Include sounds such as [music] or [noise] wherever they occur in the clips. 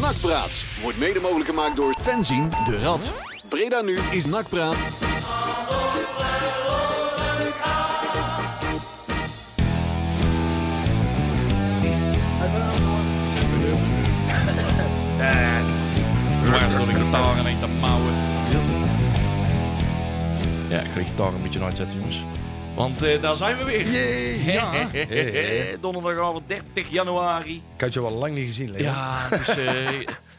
Nakpraat wordt mede mogelijk gemaakt door Fenzin de Rad. Breda nu is Nakpraat. Waar is de gitaar en echt mouwen? Ja, ik ga de gitaar een beetje uitzetten, jongens. Want eh, daar zijn we weer. Ja. [laughs] Donderdagavond 30 januari. Ik had je wel lang niet gezien, Leo. Ja, dus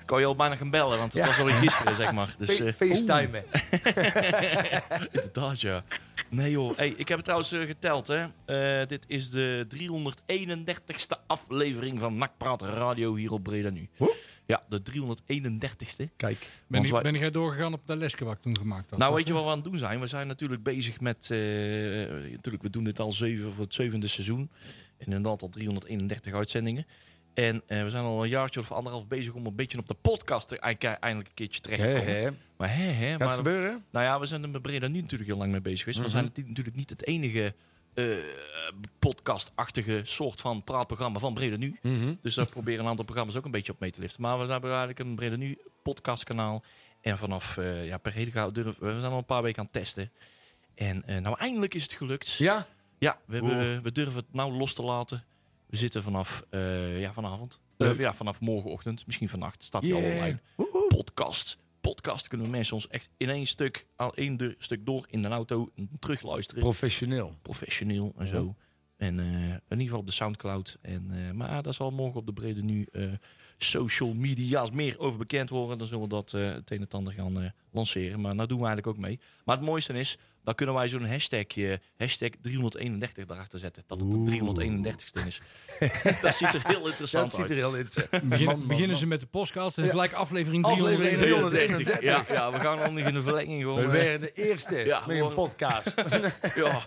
ik kan je al bijna gaan bellen, want het Ja. was alweer gisteren, zeg maar. Dus, Fe- eh, FaceTime. [laughs] Inderdaad, ja. Nee joh, hey, ik heb het trouwens eh, geteld hè. Eh, dit is de 331ste aflevering van Nakpraat Radio hier op Breda Nu. Hoe? Ja, de 331ste. Kijk. Ben, ik, wij- ben jij doorgegaan op dat lesje wat ik toen gemaakt had? Nou, weet je wat we aan het doen zijn? We zijn natuurlijk bezig met... eh, natuurlijk, we doen dit al zeven, voor het zevende seizoen. En inderdaad al 331 uitzendingen. En eh, we zijn al een jaartje of anderhalf bezig om een beetje op de podcast er eindelijk een keertje terecht te komen. Maar hè, hè. Gaat maar, gebeuren? Nou ja, we zijn er met Breda nu natuurlijk heel lang mee bezig geweest. Mhm. We zijn het natuurlijk niet het enige eh, podcastachtige soort van praatprogramma van Breda nu. Mhm. Dus daar proberen een aantal programma's ook een beetje op mee te liften. Maar we hebben eigenlijk een Breda nu podcastkanaal. En vanaf eh, ja, per hele gauw durven we zijn al een paar weken aan het testen. En nou eindelijk is het gelukt. Ja? Ja, we, hebben, we durven het nou los te laten. We zitten vanaf eh, ja, vanavond. Eh, ja, vanaf morgenochtend, misschien vannacht, staat hij al online. Podcast. Podcast kunnen mensen ons echt in één stuk, al één de- stuk door in de auto terugluisteren. Professioneel. Professioneel en zo. En eh, in ieder geval op de Soundcloud. En, maar daar zal morgen op de Brede nu social media's meer over bekend worden. Dan zullen we dat het een en ander gaan lanceren. Maar daar doen we eigenlijk ook mee. Maar het mooiste is, dan kunnen wij zo'n hashtagje, hashtag 331 daarachter zetten. Dat het de 331ste is. [laughs] dat ziet er heel interessant Dat ziet er uit. heel interessant Man, man, beginnen man. ze met de podcast en gelijk aflevering Aflevering 331. 331. Ja, ja, we gaan dan in de verlenging gewoon. We eh, werden de eerste [laughs] Ja, met een podcast. [laughs] ja.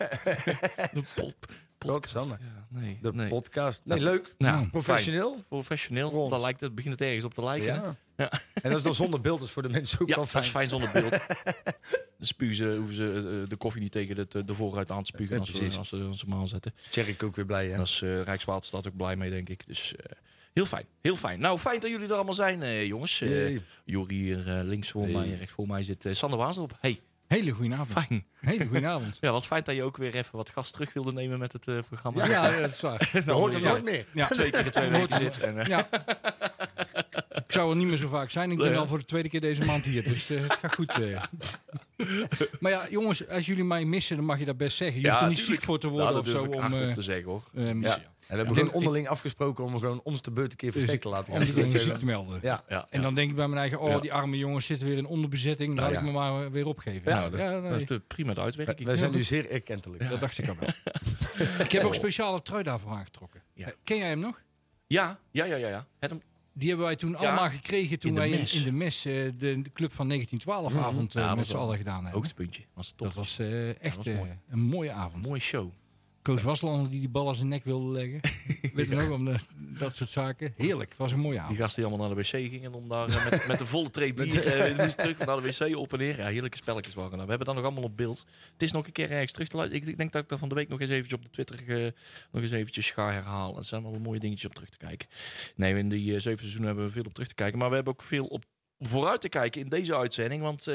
De pop, Ook, podcast. Sander. Ja, nee, De nee. podcast. Nee, leuk. Nou, Professioneel. Professioneel, Rond. dat lijkt het, begint het ergens op te lijken. Ja. Ja. En dat is dan zonder beeld, dus voor de mensen ook Ja, wel dat fijn. is fijn zonder beeld. [laughs] Dan spugen ze, hoeven ze eh, de koffie niet tegen de, de vooruit aan te spugen Ja, als, ze, als, ze, als ze hem aanzetten. Tjerk ook weer blij, hè? Daar is eh Rijkswaterstaat ook blij mee, denk ik. Dus eh, heel fijn, heel fijn. Nou, fijn dat jullie er allemaal zijn, eh, jongens. Eh. Jori hier eh, links voor Hey. mij, rechts voor mij zit eh, Sander Waas op. Hey, Hele goede avond. fijn. Hele goede avond. [laughs] Ja, wat fijn dat je ook weer even wat gast terug wilde nemen met het eh, programma. Ja, ja, dat is waar. [laughs] Hoort Ja. nooit meer. Ja. Twee keer in twee weken zit. En, eh, Ja. Ik zou er niet meer zo vaak zijn. Ik ben al voor de tweede keer deze maand hier. Dus eh, het gaat goed. eh. [laughs] Maar ja, jongens, als jullie mij missen, dan mag je dat best zeggen. Je hoeft er niet tuurlijk. ziek voor te worden dat of zo. ik Om, te zeggen, hoor. Ja. En we hebben Ja. gewoon onderling afgesproken om gewoon ons de beurt een keer verstek te laten om dingen ziek te melden. Ja. Ja, En dan denk ik bij mijn eigen, oh, Ja. die arme jongens zitten weer in onderbezetting. Laat Nou, ik me maar eh, weer opgeven. Ja, Nou, dat, ja, nee, dat is prima de uitwerking. Wij zijn nu zeer erkentelijk. dat dacht ik al wel. [laughs] ik heb ook speciale trui daarvoor aangetrokken. Ja. Eh, Ken jij hem nog? Ja, ja, ja, ja. ja. Het hem- Die hebben wij toen allemaal gekregen toen in de wij in, mes. in de mes eh, de, de club van 1912 avond eh, Ja, dat met z'n allen gedaan hebben. hoogtepuntje. Was het Dat toch? was eh, echt was een mooie avond. Mooie show. Koos Waslander die die bal aan zijn nek wilde leggen. [laughs] Weet je nog, om de, dat soort zaken. Heerlijk, was een mooie Die avond. gasten die allemaal naar de wc gingen om daar eh, met, [laughs] met de volle tray bier eh, terug naar de wc op en neer. Ja, heerlijke spelletjes waren. We hebben dat nog allemaal op beeld. Het is nog een keer ergens terug te luisteren. Ik, ik denk dat ik daar van de week nog eens eventjes op de Twitter eh, nog eens eventjes ga herhalen. Er zijn wel mooie dingetjes om terug te kijken. Nee, in die zeven seizoenen hebben we veel op terug te kijken. Maar we hebben ook veel op vooruit te kijken in deze uitzending. Want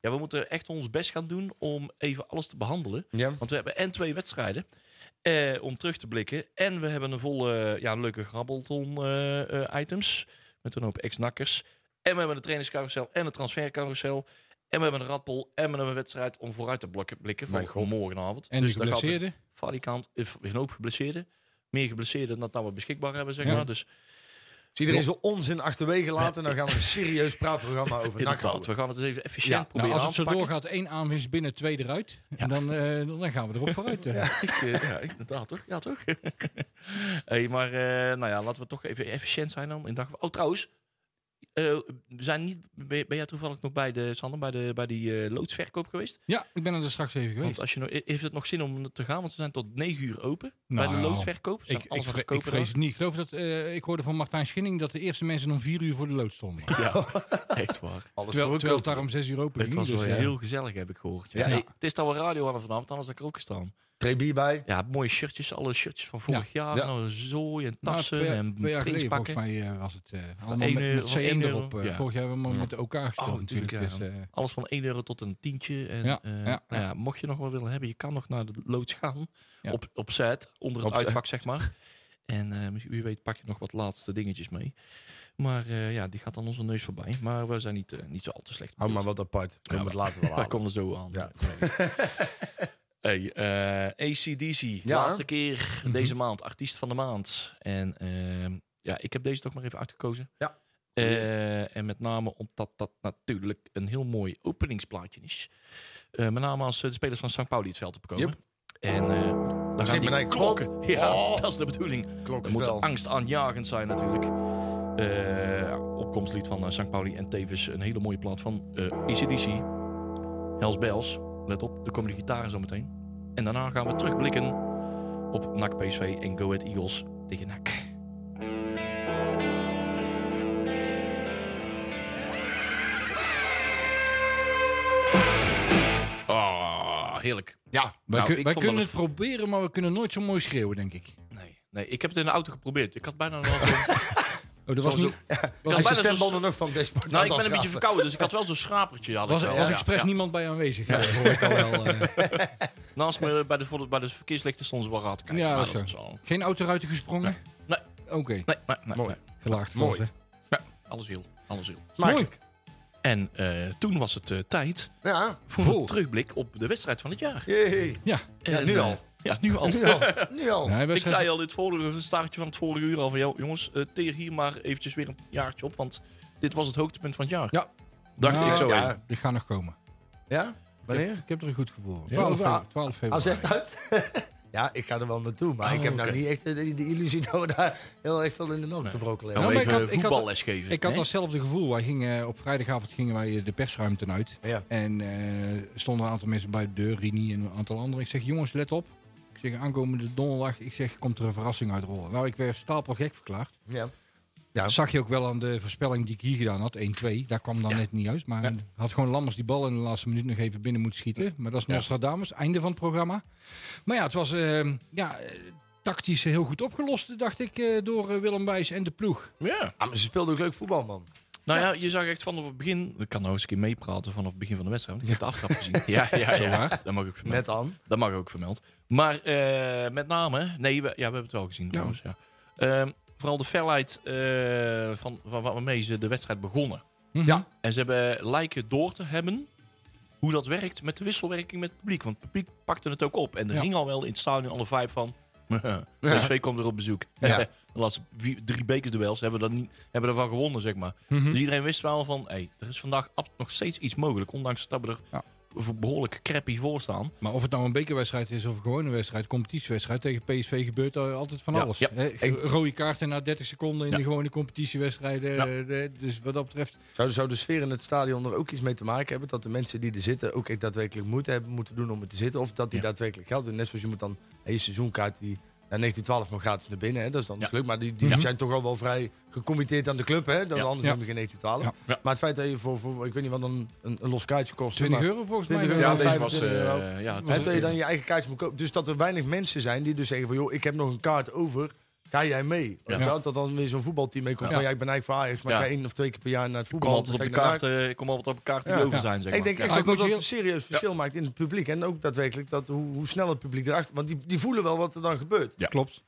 ja, we moeten echt ons best gaan doen om even alles te behandelen. Ja. Want we hebben en twee wedstrijden eh, om terug te blikken. En we hebben een volle, ja, leuke grabbelton eh, eh, items. Met een hoop ex-nakkers. En we hebben de trainingscarousel en de transfercarousel. En we hebben een radpol en we hebben een wedstrijd om vooruit te blikken, voor god. morgenavond. En dus de daar gaat geblesseerden? de valikant eh, een hoop geblesseerden. Meer geblesseerden dan dat we beschikbaar hebben, zeg Ja. maar. Dus Als iedereen zo onzin achterwege laten, dan gaan we een serieus praatprogramma over NAC inderdaad, houden. we gaan het eens even efficiënt Ja, Nou, proberen als het zo doorgaat, één aanwinst binnen, twee eruit. En dan, eh, dan gaan we erop vooruit. eh. Ik, eh, ja, inderdaad, toch? Ja, toch? [laughs] hey, maar eh, nou ja, laten we toch even efficiënt zijn dan. In dag... Oh, trouwens, eh, we zijn niet, ben, ben jij toevallig nog bij de Sander bij, de, bij die eh, loodsverkoop geweest? Ja, ik ben er dus straks even geweest. Want als je nog, heeft het nog zin om te gaan? Want ze zijn tot 9 uur open Nou, bij de loodsverkoop. Ze zijn Ik, ik, alles aan vre- het ik kopen vrees het niet. Ik geloof dat eh, ik hoorde van Martijn Schinning dat de eerste mensen om vier uur voor de lood stonden. [laughs] Ja, [laughs] echt waar. Alles Terwijl, voor terwijl het daar om zes uur open Het ging. was Dus, wel ja. heel gezellig, heb ik gehoord. Ja. Ja. Hey, het is dat we radio hadden vanavond, anders had ik er ook gestaan. Trebi bij. Ja, mooie shirtjes, alle shirtjes van vorig jaar. Ja. Nou, zooi en Nou, tassen twee, en twee jaar geleden volgens mij eh, was het eh allemaal met, CM euro, erop. eh, ja. Vorig jaar hebben we Ja. met elkaar gespeeld Oh, natuurlijk, natuurlijk. ja. Dus, eh, Alles van 1 euro tot een tientje. En, Ja, eh, ja, nou ja. ja, mocht je nog wel willen hebben, je kan nog naar de loods gaan. Ja. Op, op set, onder het Op set. uitvak, zeg maar. [laughs] En eh, misschien- wie weet pak je nog wat laatste dingetjes mee. Maar eh, ja, die gaat aan onze neus voorbij. Maar we zijn niet, niet zo al te slecht. Hou maar wat apart. Kom Ja, het later wel [laughs] Daar aan. komt er zo aan. Ja. [laughs] Hey, eh, ACDC, Ja. laatste keer Mhm. deze maand, artiest van de maand. En ehm, ja, ik heb deze toch maar even uitgekozen. Ja. Eh, en met name omdat dat natuurlijk een heel mooi openingsplaatje is. Eh, met name als de spelers van St. Pauli het veld opkomen. Yep. En dan gaan die je klok. klokken. Ja, Oh. [laughs] dat is de bedoeling. Klok Dat is moet angstaanjagend zijn natuurlijk. Opkomstlied van St. Pauli en tevens een hele mooie plaat van eh ACDC. Hells Bells. Let op, er komen de gitaren zo meteen. En daarna gaan we terugblikken op NAC PSV en Go Ahead Eagles tegen NAC. Oh, heerlijk. Ja. wij Nou, kun- wij kunnen het proberen, maar we kunnen nooit zo mooi schreeuwen, denk ik. Nee, nee, ik heb het in de auto geprobeerd. Ik had bijna nog [laughs] Oh, dat was niet... Ja, zo'n- stembanden nog van deze Nou, ik ben een beetje verkouden, dus ik had wel zo'n schrapertje. Had Was, ik er wel. was Ja, expres ja. niemand bij aanwezig, ja. hoor ik al wel. eh. [laughs] Naast me bij de, voor de- bij de verkeerslichten stonden ze wel raad kijken. Ja, dat is was Geen autoruiten gesprongen? Nee. Oké, Nee, nee, nee, Mooi. nee. gelaagd Mooi. was, hè. Alles heel. Alles heel. Mooi. En eh, toen was het eh, tijd Ja. voor een terugblik op de wedstrijd van het jaar. Jee. Ja. Ja, En, nu al. Ja, nu al. Nu al. [laughs] Nu al. Nee, Ik zei al het vorige staartje van het vorige uur al van... "Yo, jongens, eh teer hier maar eventjes weer een jaartje op. Want dit was het hoogtepunt van het jaar. Ja. Dacht Nou, ik zo ja. even. Die gaan nog komen. Ja? Wanneer? Ik heb er een goed gevoel. Ja, 12, ja. fe- 12 Al februari. zegt uit. [laughs] ja, ik ga er wel naartoe. Maar Oh, ik heb nou niet echt de, de, de illusie dat we daar heel erg veel in de melk te brokkelen hebben. Nou, ik had- ik had- voetballes geven. Ik had hè? datzelfde gevoel. Wij gingen, op vrijdagavond gingen wij de persruimte uit. Ja. En eh stonden een aantal mensen bij de deur, Rini en een aantal anderen. Ik zeg, jongens, let op. Ik zeg, aankomende donderdag, ik zeg, komt er een verrassing uitrollen. Nou, ik werd stapelgek verklaard. Ja. Dat Ja. zag je ook wel aan de voorspelling die ik hier gedaan had, 1-2. Daar kwam dan Ja. net niet uit. Maar Ja. had gewoon Lammers die bal in de laatste minuut nog even binnen moeten schieten. Maar dat is Ja. Nostradamus, einde van het programma. Maar ja, het was eh, ja, eh, tactisch heel goed opgelost, dacht ik, eh, door eh, Willem Wijs en de ploeg. Ja. Ah, maar ze speelden ook leuk voetbal, man. Nou ja, je zag echt vanaf het begin... Ik kan nou eens een keer meepraten vanaf het begin van de wedstrijd. want Ik heb de aftrap gezien. Ja, ja, ja. [laughs] Dat mag ook vermeld. Net aan. Dat mag ook vermeld. Maar eh, met name... Nee, we, ja, we hebben het wel gezien trouwens. Ja. Ehm, vooral de felheid eh, van, van waarmee ze de wedstrijd begonnen. Mhm. Ja. En ze hebben lijken door te hebben hoe dat werkt met de wisselwerking met het publiek. Want het publiek pakte het ook op. En er Ja. hing al wel in het stadion alle vibe van... PSV komt weer op bezoek. Ja. [laughs] de laatste vier- drie bekersduels hebben we, dat niet, hebben we ervan gewonnen, zeg maar. Mhm. Dus iedereen wist wel van... Hey, er is vandaag nog steeds iets mogelijk. Ondanks dat we er Ja. Behoorlijk crappy voor staan. Maar of het nou een bekerwedstrijd is of een gewone wedstrijd, competitiewedstrijd tegen PSV gebeurt er altijd van Ja, alles. ja. Rode kaarten na 30 seconden in Ja. de gewone competitiewedstrijden. Ja. eh, dus wat dat betreft. Zou, zou de sfeer in het stadion er ook iets mee te maken hebben? Dat de mensen die er zitten ook echt daadwerkelijk moeite hebben moeten doen om er te zitten? Of dat die Ja. daadwerkelijk geld doen? Net zoals je moet dan je seizoenkaart die naar 1912 nog gratis naar binnen. Hè? Dat is dan Ja. gelukt. Maar die, die Ja. zijn toch al wel vrij gecommitteerd aan de club. Hè? Dan Ja. Anders neem je geen 1912. Ja. Ja. Maar het feit dat je voor, voor ik weet niet wat een, een, een los kaartje kost. 20 maar, euro volgens 20 mij. euro, Ja, was... 25 euro. eh, ja, Hè, dat je dan je eigen kaartje moet kopen. Dus dat er weinig mensen zijn die dus zeggen van... joh, ik heb nog een kaart over. Ga jij mee? Je wel? Dat dan weer zo'n voetbalteam meekomt Ja. van... ja, ik ben eigenlijk voor Ajax, maar Ja. ik ga één of twee keer per jaar naar het Ik kom voetbal. altijd op de ik kaart, eh, ik kom altijd op de kaart die Ja. over Ja. zijn, zeg ik denk Ja. echt Ja, ook dat dat je een serieus verschil maakt in het publiek. En ook daadwerkelijk dat hoe, hoe snel het publiek erachter... Want die, die voelen wel wat er dan gebeurt. Ja. Klopt.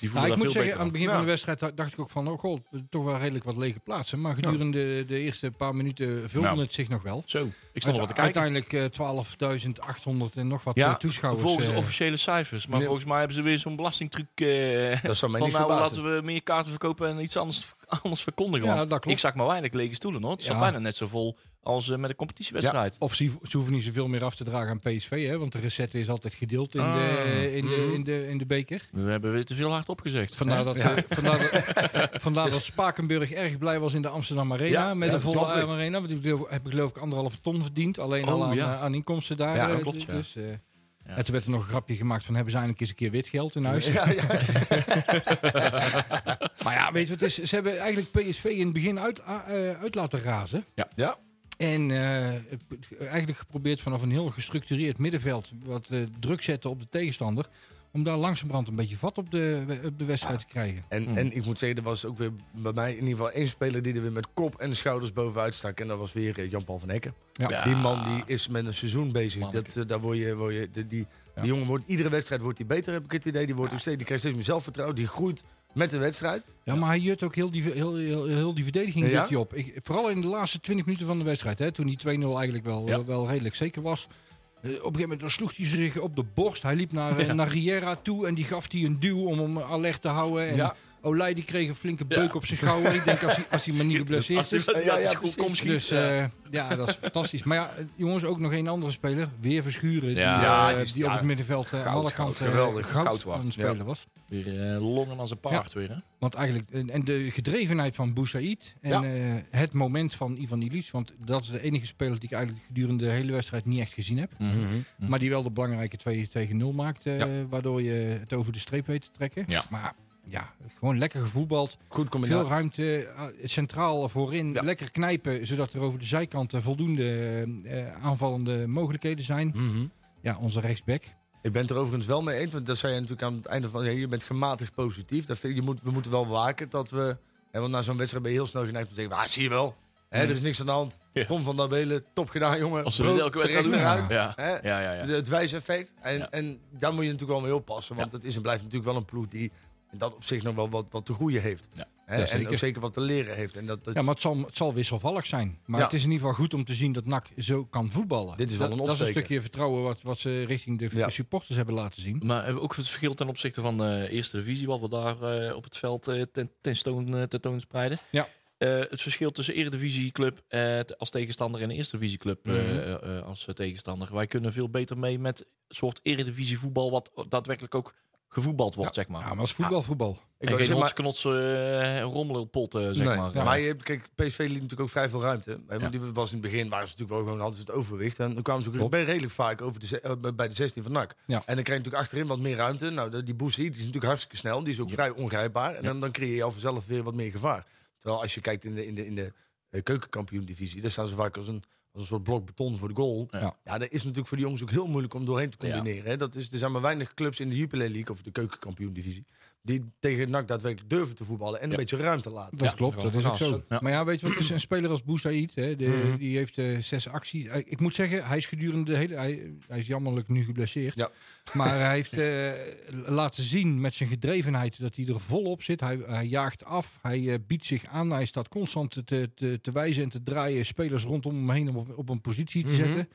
Die Nou, ik moet zeggen, aan het begin Ja. van de wedstrijd da- dacht ik ook van, oh god, toch wel redelijk wat lege plaatsen. Maar gedurende de eerste paar minuten vulde Nou. het zich nog wel. Zo, ik stond er wat te kijken. Uiteindelijk eh, 12.800 en nog wat Ja, eh, toeschouwers. volgens de eh, officiële cijfers. Maar volgens mij hebben ze weer zo'n belastingtruc. eh Dat zou mij [laughs] niet nou verbazen. laten we meer kaarten verkopen en iets anders, [laughs] anders verkondigen. Ja, Want dat klopt. ik zag maar weinig lege stoelen hoor. Het zat Ja. bijna net zo vol als eh, met een competitiewedstrijd. Of ze, ze hoeven niet zoveel meer af te dragen aan PSV, hè, want de recette is altijd gedeeld in, Ah. de, in, de, Mhm. in, de, in de beker. We hebben weer te veel hard opgezegd. Vandaar dat, eh, vandaar dat, [laughs] vandaar dat Spakenburg erg blij was in de Amsterdam Arena. Ja, met ja, een dat volle ik. Arena. Want die geloof- hebben geloof ik anderhalve ton verdiend. Alleen Oh, al aan, ja. eh, aan inkomsten daar. Ja, eh, klopt, ja. Dus, eh, Ja. En toen werd er nog een grapje gemaakt van hebben ze eindelijk eens een keer wit geld in huis. Ja, ja. [laughs] Maar ja, weet je wat het is? Ze hebben eigenlijk PSV in het begin uit, eh, uit laten razen. ja. En eh, eigenlijk geprobeerd vanaf een heel gestructureerd middenveld wat eh, druk zetten op de tegenstander. Om daar langzamerhand een beetje vat op de, op de wedstrijd te krijgen. En, Mm. en ik moet zeggen, er was ook weer bij mij in ieder geval één speler die er weer met kop en schouders bovenuit stak. En dat was weer eh, Jan-Paul van Hekken. Ja. Ja. Die man die is met een seizoen bezig. Manneke. Dat, eh, daar word je, word je, die, die, Ja. die jongen wordt, iedere wedstrijd wordt hij beter, heb ik het idee. Die, wordt ook steeds, die krijgt steeds meer zelfvertrouwen. Die groeit met de wedstrijd. Ja, maar hij jut ook heel die, heel, heel, heel die verdediging Ja? op. Ik, vooral in de laatste 20 minuten van de wedstrijd. Hè, toen die 2-0 eigenlijk wel, Ja. wel redelijk zeker was. Eh, op een gegeven moment dan sloeg hij zich op de borst. Hij liep naar, eh, naar Riera toe en die gaf hij een duw om hem alert te houden. En Ja. Olij die kreeg een flinke beuk op zijn schouder. Ik denk als hij, als hij maar niet geblesseerd is. Ja, ja, ja, ja, precies. kom schiet. Dus ja. eh, ja, dat is fantastisch. Maar ja, jongens, ook nog een andere speler. Weer Verschuren. Die, Ja. eh, Ja, die, op het middenveld eh, aan alle kanten geweldig. goud, Goud waard. aan het spelen was. Weer eh, longen als een paard weer, hè? Want eigenlijk, en de gedrevenheid van Boussaïd en Ja. eh, het moment van Ivan Illich, want dat is de enige speler die ik eigenlijk gedurende de hele wedstrijd niet echt gezien heb. Mhm. Maar die wel de belangrijke 2 tegen 0 maakt, Ja. waardoor je het over de streep weet te trekken. Ja. Maar ja, gewoon lekker gevoetbald. Goed Veel combinatie. ruimte, eh, centraal voorin. Ja. Lekker knijpen, zodat er over de zijkanten voldoende eh, eh, aanvallende mogelijkheden zijn. Mhm. Ja, onze rechtsback. Ik ben het er overigens wel mee eens, want dat zei je natuurlijk aan het einde van, ja, je bent gematigd positief. Dat vind ik, je moet, we moeten wel waken dat we, hè, want na zo'n wedstrijd ben je heel snel geneigd om te zeggen, ah, zie je wel, hè, er is niks aan de hand. Ja. Tom van der Belen, top gedaan jongen. Als ze Brood, dit elke wedstrijd doen. Ja, eruit. ja, ja. ja, Het wijseffect. En, Ja. en daar moet je natuurlijk wel mee oppassen. Want het is en blijft natuurlijk wel een ploeg die in dat op zich nog wel wat, wat te groeien heeft. Ja. Hè, Ja, en zeker. ook zeker wat te leren heeft. En dat, dat Ja, maar het zal, het zal wisselvallig zijn. Maar Ja. het is in ieder geval goed om te zien dat NAC zo kan voetballen. Dit is wel dat, een dat is een opsteker. stukje vertrouwen wat, wat ze richting de Ja. supporters hebben laten zien. Maar eh, ook het verschil ten opzichte van de eerste divisie, wat we daar eh, op het veld eh, ten, tentoon, eh, tentoonspreiden. Ja. Eh, het verschil tussen eredivisieclub eh, t- als tegenstander en eerste divisieclub eh, Mhm. eh, eh, als eh, tegenstander. Wij kunnen veel beter mee met een soort eredivisievoetbal wat daadwerkelijk ook gevoetbald wordt, zeg maar. Ja, maar als voetbal, voetbal. ik en geen zeggen, hotsknots uh, rommelpot, eh, zeg nee, maar. maar je hebt, kijk, PSV liet natuurlijk ook vrij veel ruimte. Hè, Want Ja. die was in het begin waren ze natuurlijk wel gewoon hadden ze het overwicht. En dan kwamen ze ook bij redelijk vaak over de, eh, bij de 16 van NAC. Ja. En dan krijg je natuurlijk achterin wat meer ruimte. Nou, die Boussaïd die is natuurlijk hartstikke snel. Die is ook vrij ongrijpbaar. En dan, dan creëer je al vanzelf weer wat meer gevaar. Terwijl als je kijkt in de, in de, in de eh, keukenkampioen-divisie, daar staan ze vaak als een, als een soort blok beton voor de goal. Ja. Ja, dat is natuurlijk voor die jongens ook heel moeilijk om doorheen te Ja. combineren. Hè. Dat is, er zijn maar weinig clubs in de Jupiler League of de keukenkampioen-divisie die tegen NAC daadwerkelijk durven te voetballen en een Ja. beetje ruimte laten. Dat Ja, klopt, dat is ook zo. Ja. Maar ja, weet je wat, is een speler als Boussaïd, hè, de, Mhm. die heeft eh, zes acties. Ik moet zeggen, hij is gedurende de hele... Hij, hij is jammerlijk nu geblesseerd. Ja. Maar hij heeft eh, laten zien met zijn gedrevenheid dat hij er volop zit. Hij, hij jaagt af, hij eh, biedt zich aan, hij staat constant te, te, te wijzen en te draaien. Spelers rondom hem heen om op, op een positie te Mhm. zetten.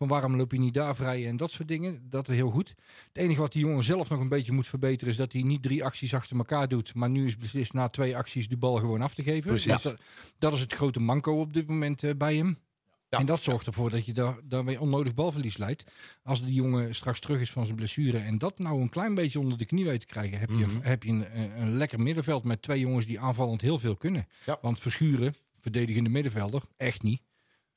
Van waarom loop je niet daar vrij en dat soort dingen. Dat is heel goed. Het enige wat die jongen zelf nog een beetje moet verbeteren... is dat hij niet drie acties achter elkaar doet. Maar nu is beslist na twee acties de bal gewoon af te geven. Precies. Dat, dat is het grote manco op dit moment eh, bij hem. Ja. En dat zorgt ervoor dat je daar, daar weer onnodig balverlies leidt. Als die jongen straks terug is van zijn blessure... en dat nou een klein beetje onder de knie weet te krijgen... heb je, Mhm. heb je een, een, een lekker middenveld met twee jongens die aanvallend heel veel kunnen. Ja. Want Verschuren, verdedigende middenvelder, echt niet.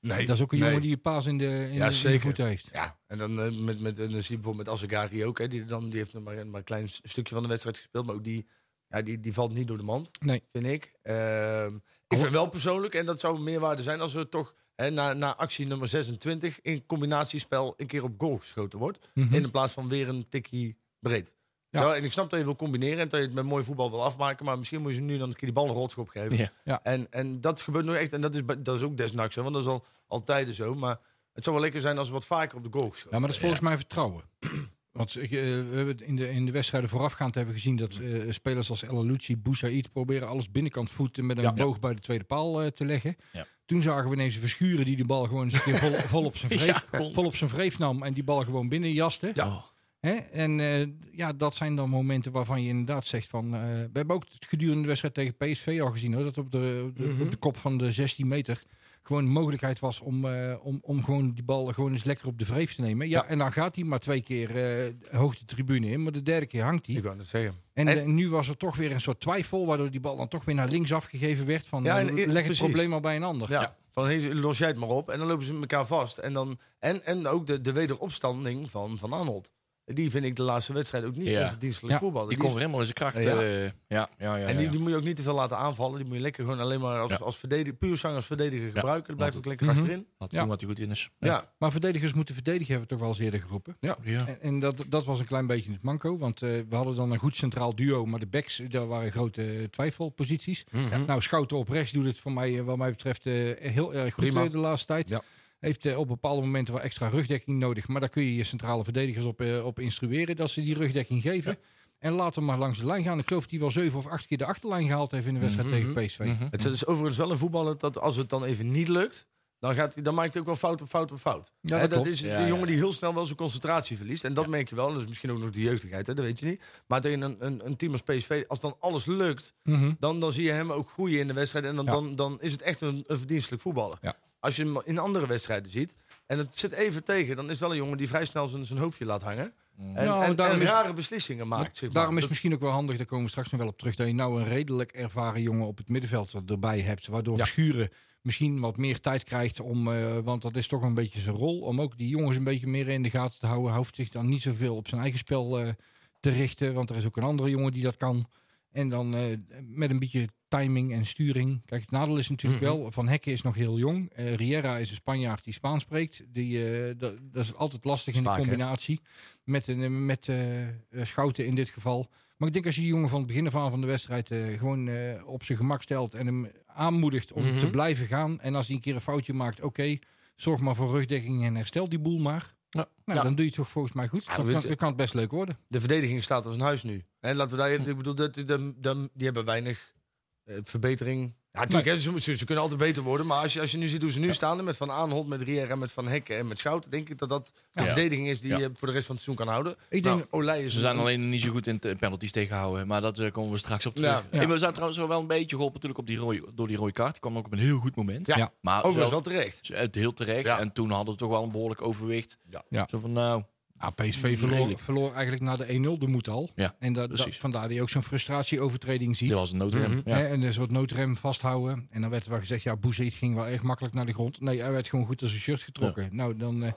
Nee, dat is ook een nee. jongen die je paas in de, in Ja, de, in heeft. Ja, en dan, eh, met, met, en dan zie je bijvoorbeeld met Azegari ook. Hè, die, dan, die heeft nog maar, maar een klein stukje van de wedstrijd gespeeld. Maar ook die, ja, die, die valt niet door de mand, Nee. vind ik. Ehm, ik vind wel persoonlijk, en dat zou een meerwaarde zijn... als we toch hè, na, na actie nummer 26... in combinatiespel een keer op goal geschoten wordt. Mhm. In plaats van weer een tikkie breed. Ja. Zo, en ik snap dat je wil combineren en dat je het met mooi voetbal wil afmaken. Maar misschien moet je ze nu dan een keer die bal een rotschop geven. Ja. Ja. En, en dat gebeurt nog echt. En dat is, dat is ook desnaks, hè, want dat is al altijd zo. Maar het zou wel lekker zijn als we wat vaker op de goal geschoten. Ja, maar dat is volgens mij vertrouwen. [clears throat] Want eh, we hebben in de, in de wedstrijden voorafgaand hebben gezien dat eh, spelers als El Alouci, Boussaïd proberen alles binnenkant voeten met een Ja. boog bij de tweede paal eh, te leggen. Ja. Toen zagen we ineens een verschuren die de bal gewoon eens een keer vol, [laughs] vol, op zijn vreef, Ja, vol op zijn vreef nam en die bal gewoon binnenjaste. Ja. Hè? En eh, ja, dat zijn dan momenten waarvan je inderdaad zegt van... eh, we hebben ook het gedurende de wedstrijd tegen PSV al gezien hoor. Dat op de, op de, Mhm. op de kop van de 16 meter gewoon een mogelijkheid was om, eh, om, om gewoon die bal gewoon eens lekker op de vreef te nemen. Ja, Ja. en dan gaat hij maar twee keer eh hoog de tribune in. Maar de derde keer hangt hij. Ik wou het zeggen. En, En- nu was er toch weer een soort twijfel... waardoor die bal dan toch weer naar links afgegeven werd. Van Ja, en- leg het precies. probleem maar bij een ander. Ja. Van hey, los jij het maar op. En dan lopen ze elkaar vast. En, dan, en, en ook de, de wederopstanding van Van Arnold. Die vind ik de laatste wedstrijd ook niet Ja. verdienstelijk Ja. voetbal. Die komt er helemaal in zijn kracht. Ja. eh, ja, ja, ja, ja. En die, die moet je ook niet te veel laten aanvallen. Die moet je lekker gewoon alleen maar als, Ja. als verdediger, puur zang als verdediger gebruiken. Dan blijf Want ik lekker Mhm. achterin. Laten Ja. doen wat hij goed in is. Ja. Maar verdedigers moeten verdedigen, hebben we toch wel eens eerder geroepen. Ja. En, en dat, dat was een klein beetje het manco. Want eh, we hadden dan een goed centraal duo. Maar de backs, daar waren grote twijfelposities. Mhm. Nou, Schouten op rechts doet het voor mij, eh, wat mij betreft, eh, heel erg goed Prima. de laatste tijd. Ja. Heeft eh, op bepaalde momenten wel extra rugdekking nodig. Maar daar kun je je centrale verdedigers op, eh, op instrueren dat ze die rugdekking geven. En laat hem maar langs de lijn gaan. Ik geloof dat hij wel zeven of acht keer de achterlijn gehaald heeft in de wedstrijd Mhm. tegen PSV. Mhm. Het is dus overigens wel een voetballer dat als het dan even niet lukt, dan, gaat hij, dan maakt hij ook wel fout op fout op fout. Ja, dat is Ja, de jongen die heel snel wel zijn concentratie verliest. En dat merk je wel. Dat is misschien ook nog de jeugdigheid, hè, dat weet je niet. Maar tegen een, een, een team als PSV, als dan alles lukt, Mhm. dan, dan zie je hem ook groeien in de wedstrijd. En dan, Ja. dan, dan is het echt een, een verdienstelijk voetballer. Als je hem in andere wedstrijden ziet en het zit even tegen, dan is wel een jongen die vrij snel zijn, zijn hoofdje laat hangen. En, Nou, en, daarom en is- rare beslissingen maakt. Zeg maar. Daarom is het misschien ook wel handig, daar komen we straks nog wel op terug, dat je nou een redelijk ervaren jongen op het middenveld erbij hebt. Waardoor Ja. Schuren misschien wat meer tijd krijgt om, eh, want dat is toch een beetje zijn rol, om ook die jongens een beetje meer in de gaten te houden. Hij hoeft zich dan niet zoveel op zijn eigen spel eh, te richten, want er is ook een andere jongen die dat kan. En dan eh, met een beetje timing en sturing. Kijk, het nadeel is natuurlijk Mhm. wel, Van Hekken is nog heel jong. Eh Riera is een Spanjaard die Spaans spreekt. Die, eh, dat, dat is altijd lastig in de hè? combinatie. Met, een, met eh, Schouten in dit geval. Maar ik denk als je die jongen van het begin af aan van de wedstrijd gewoon op zijn gemak stelt en hem aanmoedigt om Mhm. te blijven gaan. En als hij een keer een foutje maakt, oké, zorg maar voor rugdekking en herstel die boel maar. Ja. Nou, Ja. dan doe je het toch volgens mij goed. Ja, dan, weet kan, dan kan het best leuk worden. de verdediging staat als een huis nu. En laten we daar, ik bedoel, dat, dat, dat- die hebben weinig eh, verbetering. Ja, natuurlijk, hè, ze, ze, kunnen altijd beter worden. Maar als je, als je nu ziet hoe ze nu staan, met Van Aanholt, met Riera, met Van Hekken en met Schouten, denk ik dat dat de Ja. verdediging is die Ja. je voor de rest van het seizoen kan houden. Ik nou, denk, Olij is Ze zijn alleen niet zo goed in het penalties tegenhouden. Maar dat eh, komen we straks op terug. Ja. Ja. Hey, we zijn trouwens wel een beetje geholpen natuurlijk op die rode, door die rode kaart. Die kwam ook op een heel goed moment. Ja. Maar overigens wel, wel terecht. het heel terecht. Ja. En toen hadden we toch wel een behoorlijk overwicht. Ja. Ja. Zo van nou, ah, PSV verloor, Redelijk. verloor eigenlijk na de 1-0 de moed al. Ja, en dat, dat, precies. vandaar dat je ook zo'n frustratieovertreding ziet. dit was een noodrem. Ja. Hè, en dus wat noodrem vasthouden. En dan werd er wel gezegd, ja, Bouzid ging wel erg makkelijk naar de grond. Nee, hij werd gewoon goed als zijn shirt getrokken. Nou, dan... eh,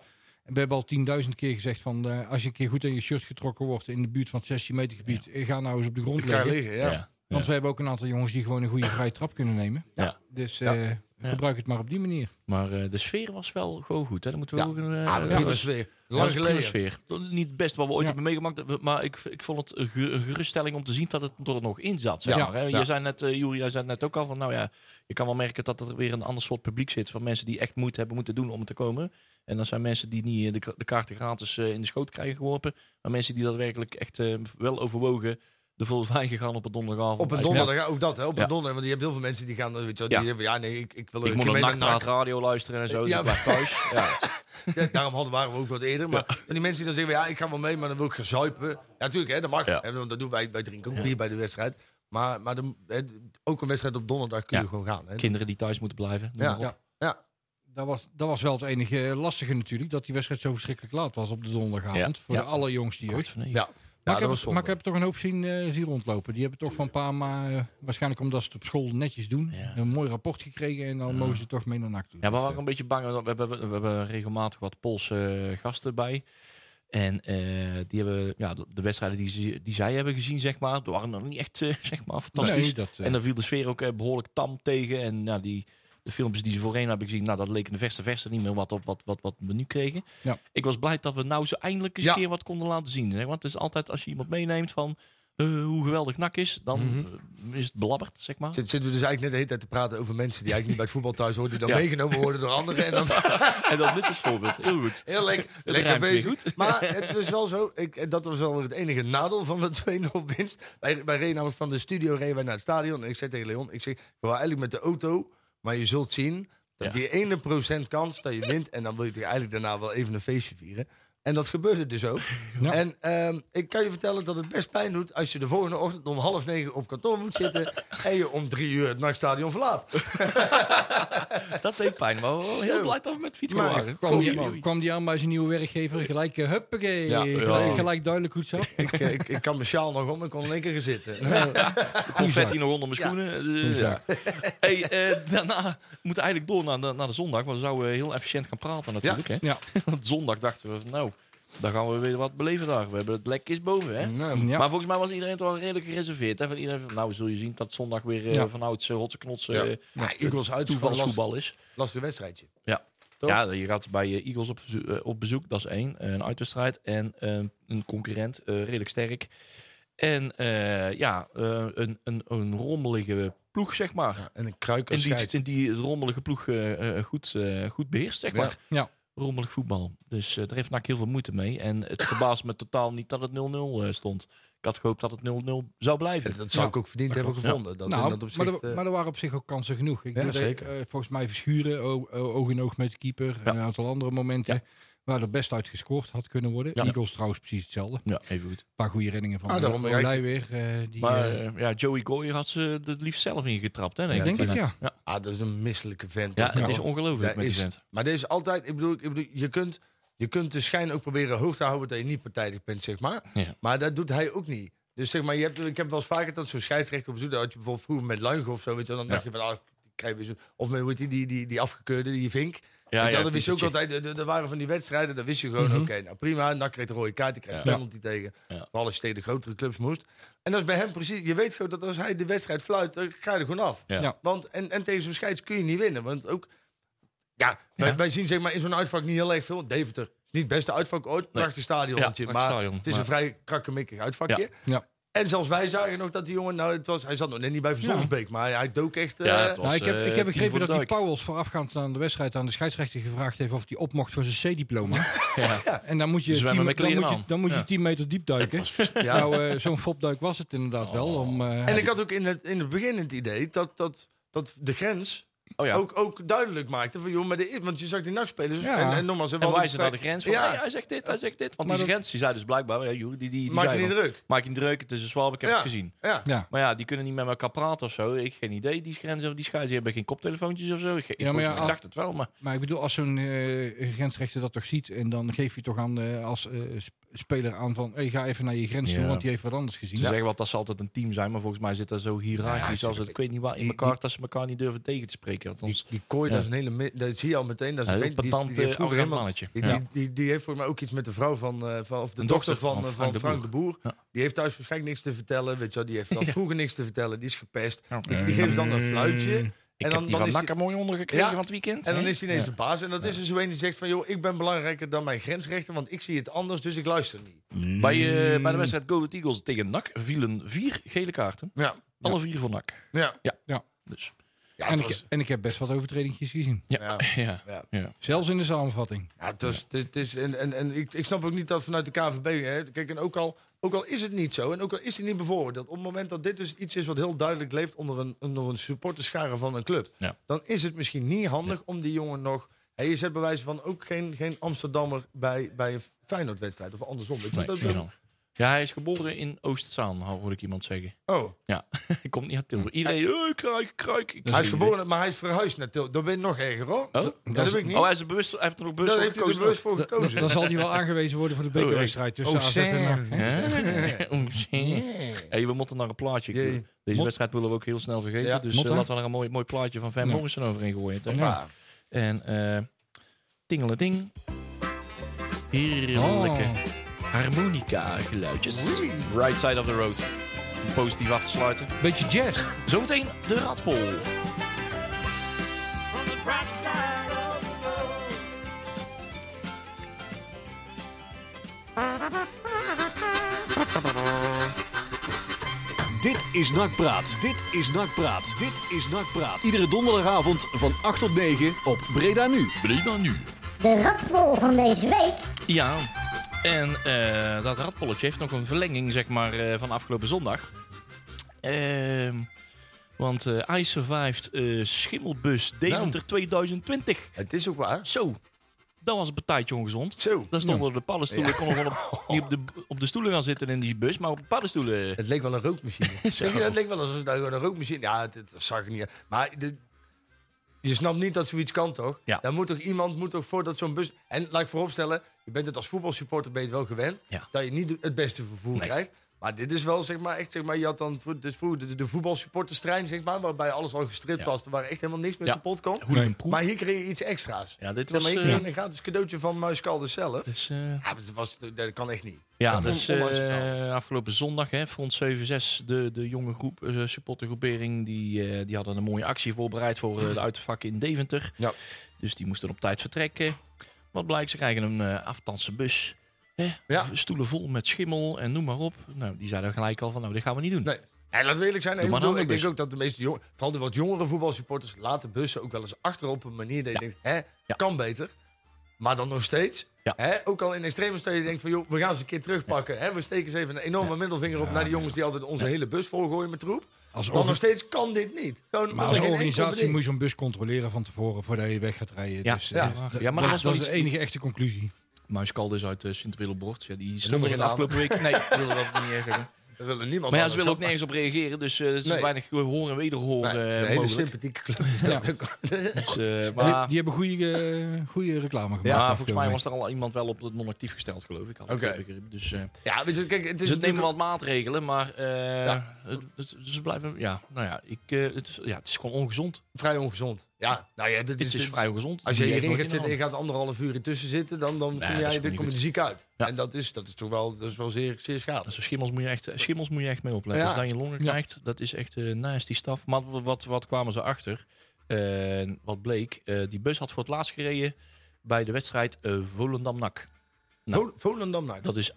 we hebben al 10.000 keer gezegd van eh, als je een keer goed aan je shirt getrokken wordt in de buurt van het 16 meter gebied, eh, ga nou eens op de grond Ik ga liggen. liggen, ja. Ja. Want we hebben ook een aantal jongens die gewoon een goede vrije trap kunnen nemen. Ja. Dus Ja. eh, gebruik het maar op die manier. Maar eh, de sfeer was wel gewoon goed. Hè? Dat moeten we Ja. ook... eh, Ah, de dat- sfeer. dat Lang een geleden. sfeer. Niet het beste wat we ooit Ja. hebben meegemaakt. Maar ik, ik vond het een ge- een geruststelling om te zien dat het er nog in zat. Zeg Ja. maar, hè? Je Ja. zei net, uh, Jury, jij zei net ook al van... Nou ja, je kan wel merken dat er weer een ander soort publiek zit. Van mensen die echt moeite hebben moeten doen om te komen. En dan zijn mensen die niet de, ka- de kaarten gratis in de schoot krijgen geworpen. Maar mensen die daadwerkelijk echt wel overwogen... de volle wijn gegaan op een donderdagavond. Op een donderdag, ook dat, hè, op Ja. een donderdag. Want je hebt heel veel mensen die gaan, weet je, wel, Ja. die hebben, ja, nee, ik, ik wil er Ik een moet naar het radio luisteren en zo. Dus Ja, thuis. Ja. [laughs] Ja, daarom hadden waren we ook wat eerder. Maar maar die mensen die dan zeggen, ja, ik ga wel mee, maar dan wil ik gaan zuipen. Ja, natuurlijk, hè, dat mag. Ja. Hè, want dat doen wij, wij drinken ook bier bij de wedstrijd. Maar, maar de, hè, ook een wedstrijd op donderdag kun je Ja. gewoon gaan. Hè. Kinderen die thuis moeten blijven. Ja. Ja. Ja. Dat was, dat was wel het enige lastige natuurlijk. Dat die wedstrijd zo verschrikkelijk laat was op de donderdagavond. Ja. Voor Ja. de allerjongste jeugd. Ja. Maar, ik heb, was maar ik zonde. heb toch een hoop zien, zien rondlopen. Die hebben toch van een paar maar eh, waarschijnlijk omdat ze het op school netjes doen, Ja. een mooi rapport gekregen en dan Ja. mogen ze toch mee naar NAC toe. Ja, we waren een beetje bang. We hebben, we hebben regelmatig wat Poolse eh, gasten bij. En die hebben ja, de, de wedstrijden die, ze, die zij hebben gezien, zeg maar, waren nog niet echt [laughs] zeg maar, fantastisch. Nee, dat, En dan viel de sfeer ook eh, behoorlijk tam tegen. En ja, die, de filmpjes die ze voorheen hebben gezien, nou, dat leek in de verste verste niet meer wat op wat, wat, wat we nu kregen. Ja. Ik was blij dat we nou zo eindelijk eens Ja. keer wat konden laten zien. Hè? Want het is altijd als je iemand meeneemt van eh, hoe geweldig nak is, dan Mhm. eh, is het belabberd, zeg maar. Zit- Zitten we dus eigenlijk net de hele tijd te praten over mensen die eigenlijk niet bij het voetbal thuis horen, die dan Ja. meegenomen worden door anderen. En dan [laughs] En dan dit is voorbeeld. Heel goed. heel lekker, lekker bezig. goed. Maar [laughs] het is wel zo, ik, dat was wel weer het enige nadeel van de 2-0 winst. Wij, wij reden namelijk van de studio reden wij naar het stadion. En ik zei tegen Leon, ik zeg, ik wil eigenlijk met de auto, maar je zult zien dat die ene procent kans dat je wint. En dan wil je toch eigenlijk daarna wel even een feestje vieren. En dat gebeurde dus ook. [laughs] Ja. En ehm, ik kan je vertellen dat het best pijn doet als je de volgende ochtend om half negen op kantoor moet zitten. en je om drie uur het nachtstadion verlaat. [laughs] Dat deed pijn, maar we waren heel blij dat we met fiets Maar waren. kwam, die, kwam die aan bij zijn nieuwe werkgever, gelijk uh, huppakee, Ja. gelijk, Ja. gelijk duidelijk hoe het zat. ik, eh, ik, ik kan mijn sjaal nog om en kon in één keer gaan zitten. confetti nog onder mijn schoenen. Goeie Eh, ja. zaak. Hey, eh, daarna moeten we eigenlijk door naar de, naar de zondag. Want we zouden heel efficiënt gaan praten natuurlijk. Hè? Ja. [laughs] Want zondag dachten we van nou, Dan gaan we weer wat beleven daar. We hebben het lek is boven, hè? Nou, Ja. Maar volgens mij was iedereen toch wel redelijk gereserveerd. Hè? Van iedereen van, nou, zul je zien dat zondag weer eh, Ja. van ouds uh, hotse knots Ja. eh, Ja, Eagles uit toevalsvoetbal is. lastig wedstrijdje. Ja. Toch? Ja, je gaat bij eh, Eagles op, bezoek- eh, op bezoek, dat is één. Een uitwedstrijd en eh, een concurrent, eh, redelijk sterk. En eh, ja, eh, een, een, een rommelige ploeg, zeg maar. Ja, en een kruik en als die, en die het rommelige ploeg eh, eh, goed, eh, goed beheerst, zeg Ja. maar. Ja. Rommelig voetbal. Dus eh, daar heeft NAC heel veel moeite mee. En het [coughs] verbaast me totaal niet dat het 0-0 eh, stond. Ik had gehoopt dat het 0-0 zou blijven. Dat zou ik ook verdiend hebben klopt. gevonden. Dat, nou, dat maar, er, maar er waren op zich ook kansen genoeg. Ik Ja, bedoel, zeker. eh, volgens mij Verschuren, oog in oog met de keeper. En een aantal andere momenten Ja. Waar er best uit gescoord had kunnen worden. Ja. Eagles trouwens precies hetzelfde. Een Ja, even goed. paar goede reddingen van Ah, daarom weer. eh, die, Maar eh, eh, ja, Joey Goyer had ze het liefst zelf ingetrapt. Hè, denk ik denk het, ja. ah, dat is een misselijke vent. Ja, het is ongelooflijk Dat met die vent. Maar dit is altijd, ik bedoel, ik bedoel je, kunt, je kunt de schijn ook proberen hoog te houden dat je niet partijdig bent, zeg maar. Ja. Maar dat doet hij ook niet. Dus zeg maar, je hebt, ik heb wel eens vaker dat zo'n scheidsrechter op bezoek, dat had je bijvoorbeeld vroeger met Luigen of zo, weet je, dan dacht je van, ah, krijg je weer zo, of met hoe heet die, die, die, die afgekeurde, die Vink. Ja, ja, dan wist je ook altijd, er- waren van die wedstrijden, dan wist je gewoon, oké, nou prima, NAC kreeg de rode kaart, die kreeg Ja. een penalty tegen. Ja. Vooral als je tegen de grotere clubs moest. En dat is bij hem precies, je weet gewoon dat als hij de wedstrijd fluit, dan ga je er gewoon af. Ja. Ja. Want, en, en tegen zo'n scheids kun je niet winnen. Want ook, ja, wij, Ja. wij zien zeg maar in zo'n uitvak niet heel erg veel. Deventer is niet het beste uitvak ooit. Prachtig stadionnetje. prachtig maar stadion, het is maar- een vrij krakkemikkig uitvakje. Ja. Ja. En zelfs wij zagen nog dat die jongen, nou, het was, hij zat nog net niet bij Verzonsbeek, maar hij, hij dook echt. Ja, eh, was, Nou, ik heb, eh, ik heb tien begrepen dat die. Pauwels voorafgaand aan de wedstrijd aan de scheidsrechter gevraagd heeft of hij op mocht voor zijn C-diploma. [laughs] Ja. En dan moet je, Zwemmen 10, met dan moet je, dan moet je Ja. 10 meter diep duiken. ja. Nou, eh, zo'n fopduik was het inderdaad wel. Om, eh, en ik had ook in het, in het begin het idee dat, dat, dat de grens Oh ja. ook, ook duidelijk maakte van, joh, maar de, want je zag die nachtspelers. Ja. En, en nogmaals, En wij zijn naar de grens van, Ja. hey, hij zegt dit, hij zegt dit. Want Maar die dat- grens, die zei dus blijkbaar, ja, joh, die, die, die Maak je zei niet van, druk. Maak je niet druk, het is een zwalbe, ik heb Ja. het gezien. Ja. ja. Maar ja, die kunnen niet met elkaar praten of zo. Ik heb geen idee. Die grenzen, die scheids, die hebben geen koptelefoontjes of zo. Ik, Ja, maar ja, ik al- dacht het wel, maar... Maar ik bedoel, als zo'n eh, grensrechter dat toch ziet... en dan geef je toch aan eh, als eh, sp- speler aan van... Hey, ga even naar je grens toe, want die heeft wat anders gezien. Ze zeggen wel dat ze altijd een team zijn, maar volgens mij zit dat zo hiërarchisch Ja, als het, ik weet niet waar, in elkaar, dat ze elkaar niet durven tegen te spreken. Die, Althans, die kooi, Ja. dat is een hele... Dat zie je al meteen. Dat is een vent, die, heeft vroeger helemaal... mannetje. Die, Ja. die, die, die heeft voor mij ook iets met de vrouw van, eh, van of de Een dochter, dochter van, van eh, Frank de Frank de Boer. Ja. Die heeft thuis waarschijnlijk niks te vertellen. Weet je, wel. die heeft [laughs] Ja. vroeger niks te vertellen. Die is gepest. Ja. Die, die geeft dan een fluitje. Ik en heb dan, die dan van is Nakker mooi ondergekregen Ja. van het weekend. En dan is hij ineens Ja. de baas. En dat is er zo een die zegt van... joh, ik ben belangrijker dan mijn grensrechter... want ik zie het anders, dus ik luister niet. Bij, eh, bij de wedstrijd Go Eagles tegen NAC vielen vier gele kaarten. Ja, Alle vier voor NAC. ja. Dus, ja, en, ik, en ik heb best wat overtredingjes gezien. ja. Ja. [laughs] Ja. ja. Ja. Zelfs in de samenvatting. Ja, het was, het, het is, en en, en ik, ik snap ook niet dat vanuit de KVB... Hè, kijk, en ook al, ook al is het niet zo... en ook al is het niet bevooroordeeld... op het moment dat dit dus iets is wat heel duidelijk leeft... onder een, onder een supporterschare van een club... Ja. dan is het misschien niet handig om die jongen nog... Hè, je zet bij wijze van ook geen, geen Amsterdammer bij, bij een Feyenoord-wedstrijd... of andersom. Weet je? Nee, dat. Ja, hij is geboren in Oostzaan, hoorde ik iemand zeggen. oh, Ja, [laughs] hij komt niet uit Tilburg. Iedereen, oh, kruik, kruik. Ik hij is geboren, maar hij is verhuisd naar Tilburg. Dat ben je nog erger, hoor. Oh, dat, dat heb ik niet. Oh, hij is er bewust, hij heeft er nog bewust heeft hij er gekozen. bewust voor gekozen. Dan, dan zal hij wel aangewezen worden voor de [laughs] bekerwedstrijd. tussen Oh, AZ en? [laughs] Oh. Hey, we moeten naar een plaatje. Deze Mot- wedstrijd willen we ook heel snel vergeten. Ja, dus eh, laten we er een mooi, mooi plaatje van Van Ja. Morrison overheen gooien. Ja. En eh tingeleding. Heerlijke Oh. Harmonica geluidjes. Right side of the road. Om positief af te sluiten. Beetje jazz. Zometeen de Radpol. Dit is Nakpraat. Dit is Nakpraat. Dit is Nakpraat. Iedere donderdagavond van 8 tot 9 op Breda Nu. Breda nu. De radbol van deze week. Ja, en eh, dat radpolletje heeft nog een verlenging zeg maar, eh, van afgelopen zondag. Ehm, want eh I Survived Schimmelbus Deventer 2020. Het is ook waar. Zo, dat was een partijtje ongezond. Zo. Daar stonden de paddenstoelen. Ik kon op, [laughs] niet op de, op de stoelen gaan zitten in die bus, maar op de paddenstoelen. Het leek wel een rookmachine. [laughs] Het leek wel alsof het nou gewoon een rookmachine... Ja, het, het zag er niet. Maar de, je snapt niet dat zoiets kan, toch? Ja. Dan moet toch iemand moet toch voordat zo'n bus... En laat ik vooropstellen, je bent het als voetbalsupporter ben je het wel gewend... Ja. dat je niet het beste vervoer Nee. krijgt. Maar dit is wel, zeg maar, echt, zeg maar, je had dan, dus vroeger de, de voetbalsupporterstrein, zeg maar, waarbij alles al gestript Ja. was. Er waren echt helemaal niks meer Ja. kapot kon. Maar hier kreeg je iets extra's. Ja, dit Zeg maar, was... hier kreeg eh, je een gratis cadeautje van Muiskalde zelf. dus, eh, Ja, dat, was, dat kan echt niet. Ja, dus eh, afgelopen zondag, hè, Front 76, de, de jonge groep, eh, supportergroepering, die, eh, die hadden een mooie actie voorbereid voor eh, de uitervakken in Deventer. Ja. Dus die moesten op tijd vertrekken. Wat blijkt, ze krijgen een eh afstandse bus. Hè, Ja. Stoelen vol met schimmel en noem maar op. Nou, die zeiden gelijk al van, nou, dit gaan we niet doen. Nee. En laten we eerlijk zijn, ik, maar bedoel, ik denk ook dat de meeste jong, vooral de wat jongere voetbalsupporters laten bussen ook wel eens achter op een manier dat je Ja. denkt, hè, Ja. kan beter. Maar dan nog steeds, Ja. hè, ook al in extreme steden, je denkt van, joh, we gaan ze een keer terugpakken. Hè, we steken eens even een enorme middelvinger op naar die jongens die altijd onze hele bus volgooien met troep. Als, Dan nog steeds kan dit niet. Gewoon maar als organisatie moet je zo'n bus controleren van tevoren voordat je weg gaat rijden. Ja. Dus, Ja. eh, Ja, d- maar dat, dat was dat is de enige echte conclusie. Muiskalde is uit uh, Sint-Willebord. Ja, die stonden maar de afgelopen week... Nee, ik wilde dat niet zeggen. [laughs] Dat willen niemand Maar ja, ze willen ook nergens op reageren. Dus eh, er is Nee. weinig horen en wederhoren Nee, eh, een hele mogelijk. sympathieke club is dat ook. [laughs] Dus, eh, Die, maar die hebben goede, eh, goede reclame gemaakt. Ja, volgens mij was er al iemand wel op het non-actief gesteld, geloof ik. Oké. Dus, eh Ja, weet je, kijk, het is dus het nemen wat maatregelen, maar eh, Ja. het, het- ze blijven, ja, nou ja, ik, eh, het, is- ja, het is gewoon ongezond. vrij ongezond. Ja, nou ja, dit Dit is, is, dit is- vrij ongezond. Als je Die hierin gaat zitten en je gaat anderhalf uur ertussen zitten, dan, dan Nee, kom, jij, dan kom je er ziek uit. Ja. En dat is, dat is toch wel, dat is wel zeer, zeer schadelijk. Dus schimmels moet je echt, schimmels moet je echt mee opletten. Ja. Als je dan je longen Ja. krijgt, dat is echt eh nasty stuff. Maar wat, wat, wat kwamen ze achter? Eh, wat bleek, eh, die bus had voor het laatst gereden bij de wedstrijd eh Volendam-NAC. Nou. Vo- Volendam nou. Dat is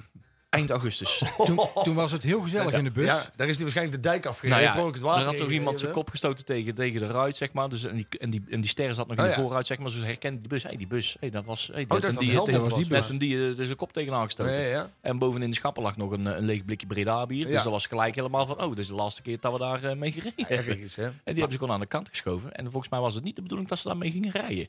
eind augustus. [laughs] Toen, toen was het heel gezellig in de bus. Ja, daar is hij waarschijnlijk de dijk afgereden. Nou ja, het water er had toch iemand zijn kop gestoten tegen, tegen de ruit, zeg maar. Dus, en, die, en, die, en die ster zat nog in Oh, de ja. voorruit, zeg maar. Ze herkende die bus. Hé, die bus. Hey, dat was... Hey, dat en van die, de was die met bus. een die, eh, zijn kop tegenaan gestoten. Ja, ja, ja. En bovenin de schappen lag nog een, een leeg blikje Breda bier. Ja. Dus dat was gelijk helemaal van... Oh, dit is de laatste keer dat we daar eh, mee gereden hebben. En die hebben ze gewoon aan de kant geschoven. En volgens mij was het niet de bedoeling dat ze daarmee gingen rijden.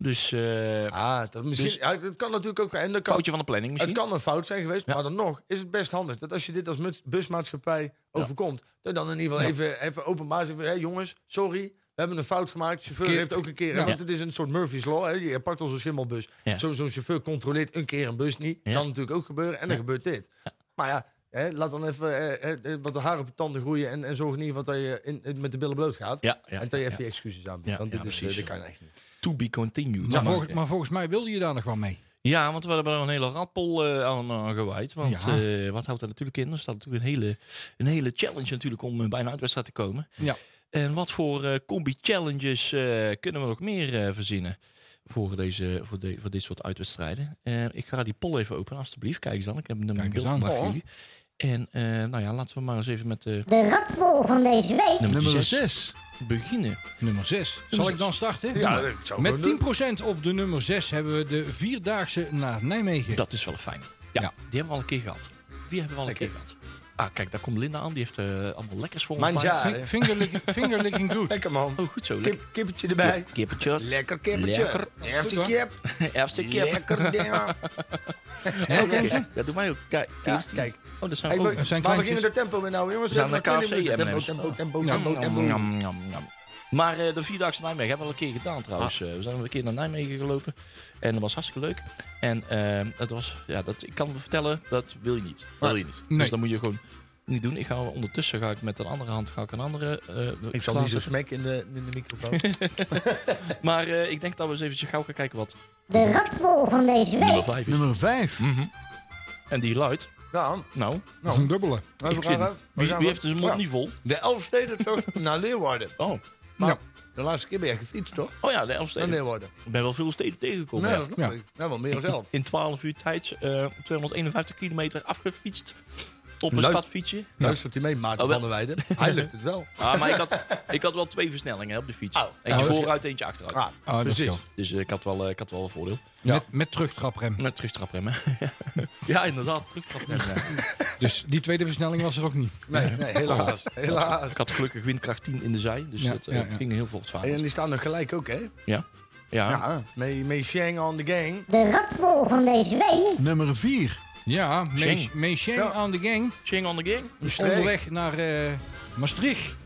Dus eh Ah, dat, misschien, Dus- ja, het kan natuurlijk ook... En dat kan, foutje van de planning misschien. het kan een fout zijn geweest, Ja. maar dan nog is het best handig dat als je dit als busmaatschappij overkomt, dat dan in ieder geval even, even openbaar zegt, hé jongens, sorry, we hebben een fout gemaakt. De chauffeur heeft ook een keer, Ja. want het is een soort Murphy's Law, hè, je pakt onze schimmelbus. Ja. Zo- Zo'n chauffeur controleert een keer een bus niet, Ja. kan natuurlijk ook gebeuren en dan gebeurt dit. Maar ja, hè, laat dan even eh, eh, wat de haar op je tanden groeien en, en zorg in ieder geval dat je in, met de billen bloot gaat. En dat je even je excuses aanbiedt, Ja, want dit, is, dit kan echt niet. To be continued. Maar, Maar- volg- maar volgens mij wilde je daar nog wel mee. Ja, want we hebben er een hele rappel eh, aan, aan gewijd. Want Ja. eh, wat houdt er natuurlijk in? Er staat natuurlijk een hele, een hele challenge natuurlijk om eh, bij een uitwedstrijd te komen. Ja. En wat voor eh, combi-challenges eh, kunnen we nog meer eh, verzinnen voor, deze, voor, de, voor dit soort uitwedstrijden? Eh, ik ga die poll even openen, alstublieft. Kijk eens dan. Ik heb hem Kijk in eens beeld aan. gebracht Oh. voor jullie. En eh, nou ja, laten we maar eens even met de De ratbol van deze week. nummer Nummer 6 6. beginnen. Nummer 6. Zal ik dan starten? Ja, dat zou Met gewoon doen. 10% op de nummer 6 hebben we de Vierdaagse naar Nijmegen. Dat is wel een fijn. Ja, Ja. die hebben we al een keer gehad. Die hebben we al een keer gehad. Ah, kijk, daar komt Linda aan. Die heeft eh, allemaal lekkers voor ons. Fingerlicking, fingerlicking [laughs] good. Lekker man. Oh, goed zo. Kip, kippetje erbij. Kippertjes. Lekker kippetje. Lekker. Kip. [laughs] Eerste kip. Lekker [laughs] ding. Oké, Dat doe mij ook. Kijk, Ja, kijk. Oh, dat zijn Hey, we, zijn maar we gingen de tempo weer nou, jongens. We zijn nog KFC. Tempo, tempo, tempo, Ja. tempo, tempo. Maar eh, de Vierdaagse Nijmegen hebben we al een keer gedaan trouwens. Eh, we zijn een keer naar Nijmegen gelopen. En dat was hartstikke leuk. En eh, het was, ja, dat, ik kan me vertellen, dat wil je niet. Dat wil je niet. Nee. Dus dat moet je gewoon niet doen. Ik ga ondertussen ga ik met een andere hand ga ik een andere. eh, Ik zal niet zo smekken in de, in de microfoon. [laughs] Maar eh, ik denk dat we eens eventjes gauw gaan kijken wat De ratbol van deze nummer week. 5 is. Nummer 5. Mhm. En die luidt. ja, Nou, Dat is een dubbele. nou, we ik gaan. We wie, heeft zijn mond Ja. niet vol? De Elfsteden toch naar Leeuwarden. Oh, Maar Ja. de laatste keer ben je gefietst, toch? oh ja, de Elfsteden. Leeuwarden. Ik ben wel veel steden tegengekomen. Nee, ja. dat Ja. ik. Nou, wel meer dan zelf. in 12 uur tijd eh 251 kilometer afgefietst. Op een Leuk. stadfietsje. Luistert hij mee, Maarten Oh, van der Weijden? Hij lukt het wel. Ah, maar ik had, ik had wel twee versnellingen hè, op de fiets. Oh. Eentje Oh, vooruit, eentje achteruit. Ah, Ah, precies. Dus eh, ik, had wel, eh, ik had wel een voordeel. Ja. Met, met terugtraprem. Met terugtrapremmen. [laughs] ja, inderdaad, terugtrapremmen. ja. [laughs] Dus die tweede versnelling was er ook niet. Nee, nee, helaas. Helaas. Ik had gelukkig windkracht 10 in de zij. Dus Ja, dat eh, ja, ja. ging heel voortvarend. en die staan nog gelijk ook, hè? Ja. Ja. Ja, mee, mee Shang on the gang. De ratbol van deze week. Nummer 4. Ja. Mei Sheng Ja. aan de gang. Ching on the gang. Een streek. Onderweg naar eh, Maastricht.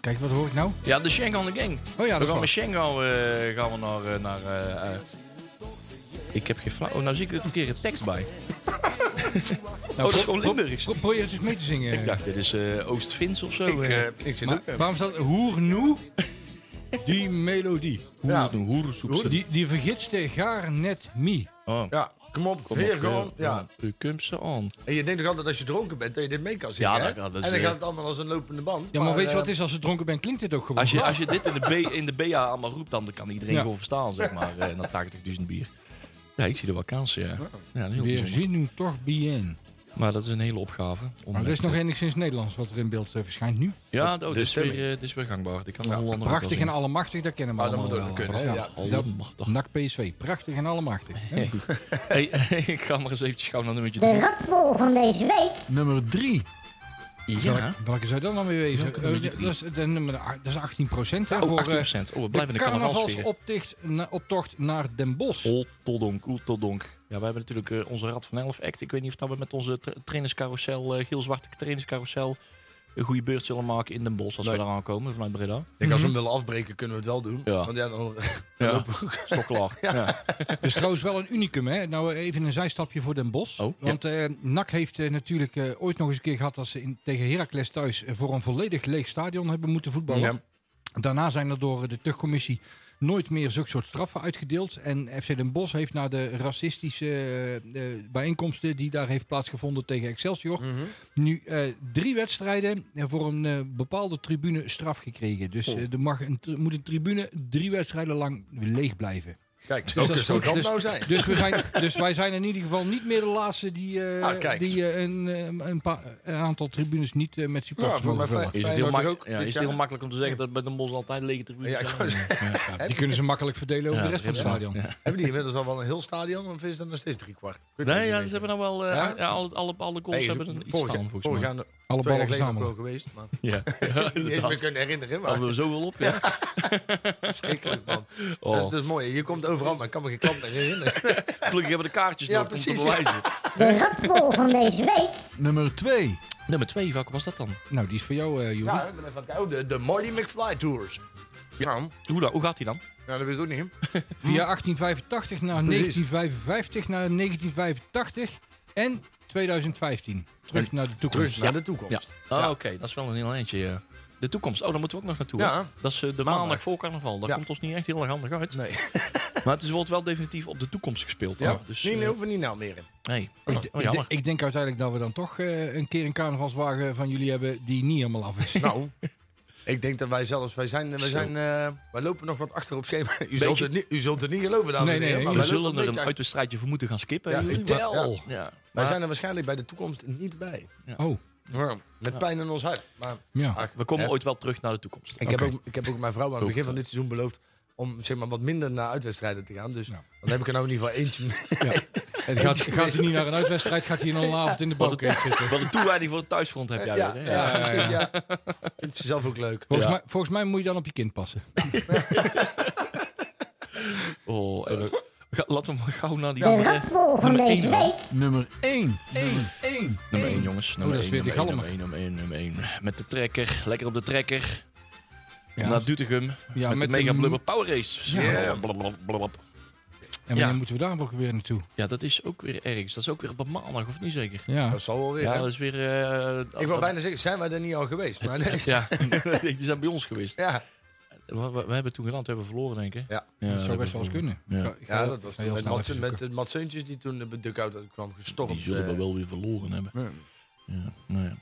Kijk, wat hoor ik nou? Ja, de Shang on the gang. Oh ja, we dat gaan is met Shang gaan we, gaan we naar... eh, naar eh, eh, ik heb geen flauw... Oh, nou zie ik er een keer een tekst bij. [laughs] oh, dat is gewoon Limburgs. Pro- Probeer het eens mee te zingen. Ik dacht, dit is eh Oost-Fins of zo. Ik, eh. eh, ik zit Maar ook... waarom staat Hoernoe? Die melodie. ja, Een hoerensoep. Die, die vergitste gaar net mi. Oh. ja, kom op, Kom veer gewoon. Ja. U komt ze aan. En je denkt toch altijd als je dronken bent dat je dit mee kan zingen, Ja, dat- dat is, En dan gaat het allemaal als een lopende band. Ja, maar, weet je wat het is? Als je dronken bent, klinkt het ook gewoon. Als je, als je dit in de, B, in de BA allemaal roept, dan kan iedereen Ja. gewoon verstaan, zeg maar. eh, na 80.000 bier. Ja, ik zie er wel kansen, ja. ja Weer zien nu toch bien. Maar dat is een hele opgave. om Maar er is nog eh, enigszins Nederlands wat er in beeld eh, verschijnt nu. Ja, oh, de dit, is weer, eh, is weer gangbaar. Die kan de Prachtig en allemachtig, dat kennen we Ah, dat allemaal moet ook wel. kunnen? Ja. Dat- Allemachtig. NAC PSV, prachtig en allemachtig. Hey. [laughs] Hey, [laughs] ik ga maar eens eventjes gauw naar nummertje De 3. ratbol van deze week. Nummer 3. Ja, Welke zou dat dan weer wezen? Welke Eh, dat, is, de nummer, dat is 18 procent. oh, voor 18%. eh, Oh, we blijven in de carnavalsfeer. carnavalsoptocht na- optocht naar Den Bosch. Oeltoldonk, oeltoldonk. Ja, we hebben natuurlijk eh, onze Rad van Elf act. Ik weet niet of dat we met onze tra trainerscarousel, eh Giel Zwarte trainerscarousel, een goede beurt zullen maken in Den Bosch als we Nee. daar aankomen vanuit Breda. Ik denk als we Mhm. hem willen afbreken kunnen we het wel doen. Ja. Want ja, dan [laughs] Ja, stokklaar. [laughs] Ja. Is trouwens wel een unicum. Hè? Nou, even een zijstapje voor Den Bosch. Oh, ja. Want eh NAC heeft eh, natuurlijk eh, ooit nog eens een keer gehad... dat ze in, tegen Heracles thuis voor een volledig leeg stadion hebben moeten voetballen. Ja. Daarna zijn er door de tuchtcommissie nooit meer zulke soort straffen uitgedeeld. En FC Den Bosch heeft na de racistische eh, eh, bijeenkomsten... die daar heeft plaatsgevonden tegen Excelsior... Mhm. nu eh, drie wedstrijden voor een bepaalde tribune straf gekregen. Dus Oh. er mag een, er moet een tribune drie wedstrijden lang leeg blijven. Kijk, Dus dat zou Dus- nou zijn? Dus, we zijn, dus wij zijn in ieder geval niet meer de laatste die, eh, Ah, die eh, een, eh, een, aantal tribunes niet met supporters Ja, voor mogen mij vullen. Is het, heel, mak- ja, is het heel makkelijk om te zeggen dat bij Den Bosch altijd lege tribunes Ja, zijn? Ja, die kunnen ze makkelijk verdelen over Ja, de rest van het stadion. ja. Hebben die inmiddels al wel een heel stadion of is dat nog steeds drie kwart? Nee, ja, ze hebben dan wel... eh, Ja? ja? alle, alle, alle goals hebben een iets staan, volgens mij. Alle twee ballen verzamelen. wel geweest. Maar Ja, [laughs] niet eens meer kunnen herinneren. Maar Hadden we zoveel op, ja. [laughs] schrikkelijk man. Dat, Oh. is, dat is mooi. Je komt overal, maar ik kan me geen klant meer herinneren. [laughs] Gelukkig hebben we de kaartjes Ja, nog om te precies, bewijzen. De ratbol van deze week. Nummer 2. Nummer 2, welke was dat dan? Nou, die is voor jou, eh Joeri. Ja, ik ben even aan het kijken. Oh, de, de Marty McFly Tours. Ja, Hoe, dan? Hoe gaat die dan? ja, dat weet ik ook niet. Via 1885 naar Precies. 1955 naar 1985 en 2015. Terug naar de toekomst. Terug naar de toekomst. Ja. oké, dat is wel een heel eindje. ja. De toekomst. Oh, daar moeten we ook nog naartoe. Ja. Dat is eh, de Maandag. maandag voor carnaval. Dat Ja. komt ons niet echt heel erg handig uit. Nee. [laughs] Maar het is, wordt wel definitief op de toekomst gespeeld. Ja, hoor. Dus, nee, eh, nee, hoeven niet nou meer in. nee. Ik, Oh, ik, denk- ik denk uiteindelijk dat we dan toch eh, een keer een carnavalswagen van jullie hebben die niet helemaal af is. Nou, ik denk dat wij zelfs, wij zijn, wij zijn, eh, wij lopen nog wat achter op schema. [laughs] U, zult het, niet, u zult het niet geloven, dames Nee, en nee, maar we zullen er een uitwedstrijdje voor moeten gaan skippen. Ja, jullie. vertel. Maar- Ja. Ja. Wij Maar zijn er waarschijnlijk bij de toekomst niet bij. Oh, Ja, Met pijn in ons hart. Maar ja. ach, we komen ooit wel terug naar de toekomst. Ik, heb ook, ik heb ook mijn vrouw aan het begin van dit seizoen beloofd om zeg maar, wat minder naar uitwedstrijden te gaan. Dus Ja. dan heb ik er nou in ieder geval eentje. En gaat, gaat hij niet naar een uitwedstrijd, gaat hij in een avond in de balketen zitten. Wat een toewijding voor het thuisfront heb jij ja, weer. ja, hè? ja, precies, ja. Vind je zelf ook leuk. Volgens, Ja. mij, volgens mij moet je dan op je kind passen. [laughs] Oh, en, ga- laten we maar gauw naar die De andere... van nummer deze één dan. week. Nummer 1. 1. 1. Nummer 1, jongens. Nummer is 1, weer nummer de 1, galmen. nummer 1, nummer 1, nummer 1. Met de trekker. Lekker op de trekker. Ja. Naar Doetinchem. Ja, met, met de mega een- blubber power race. Ja. Blablabla. En wanneer Ja. moeten we daar ook weer naartoe? Ja, dat is ook weer ergens. Dat is ook weer op maandag, of niet zeker? Ja. Dat zal wel weer. Ja, dat is weer... eh, ik wil bijna zeggen, zijn wij er niet al geweest? Maar nee. Ja, [laughs] [laughs] die zijn bij ons geweest. Ja, We, we, we hebben toen gedaan, toen hebben we verloren, denk ik. Ja. dat zou we best wel eens kunnen. Ja. Ik ga- ik ga ja dat was met, snel Mats, met zoeken. uh, Mats Seuntjes die toen de dugout uit kwam gestormd. Die zullen we eh. wel weer verloren hebben. Ja. Ja, nou ja.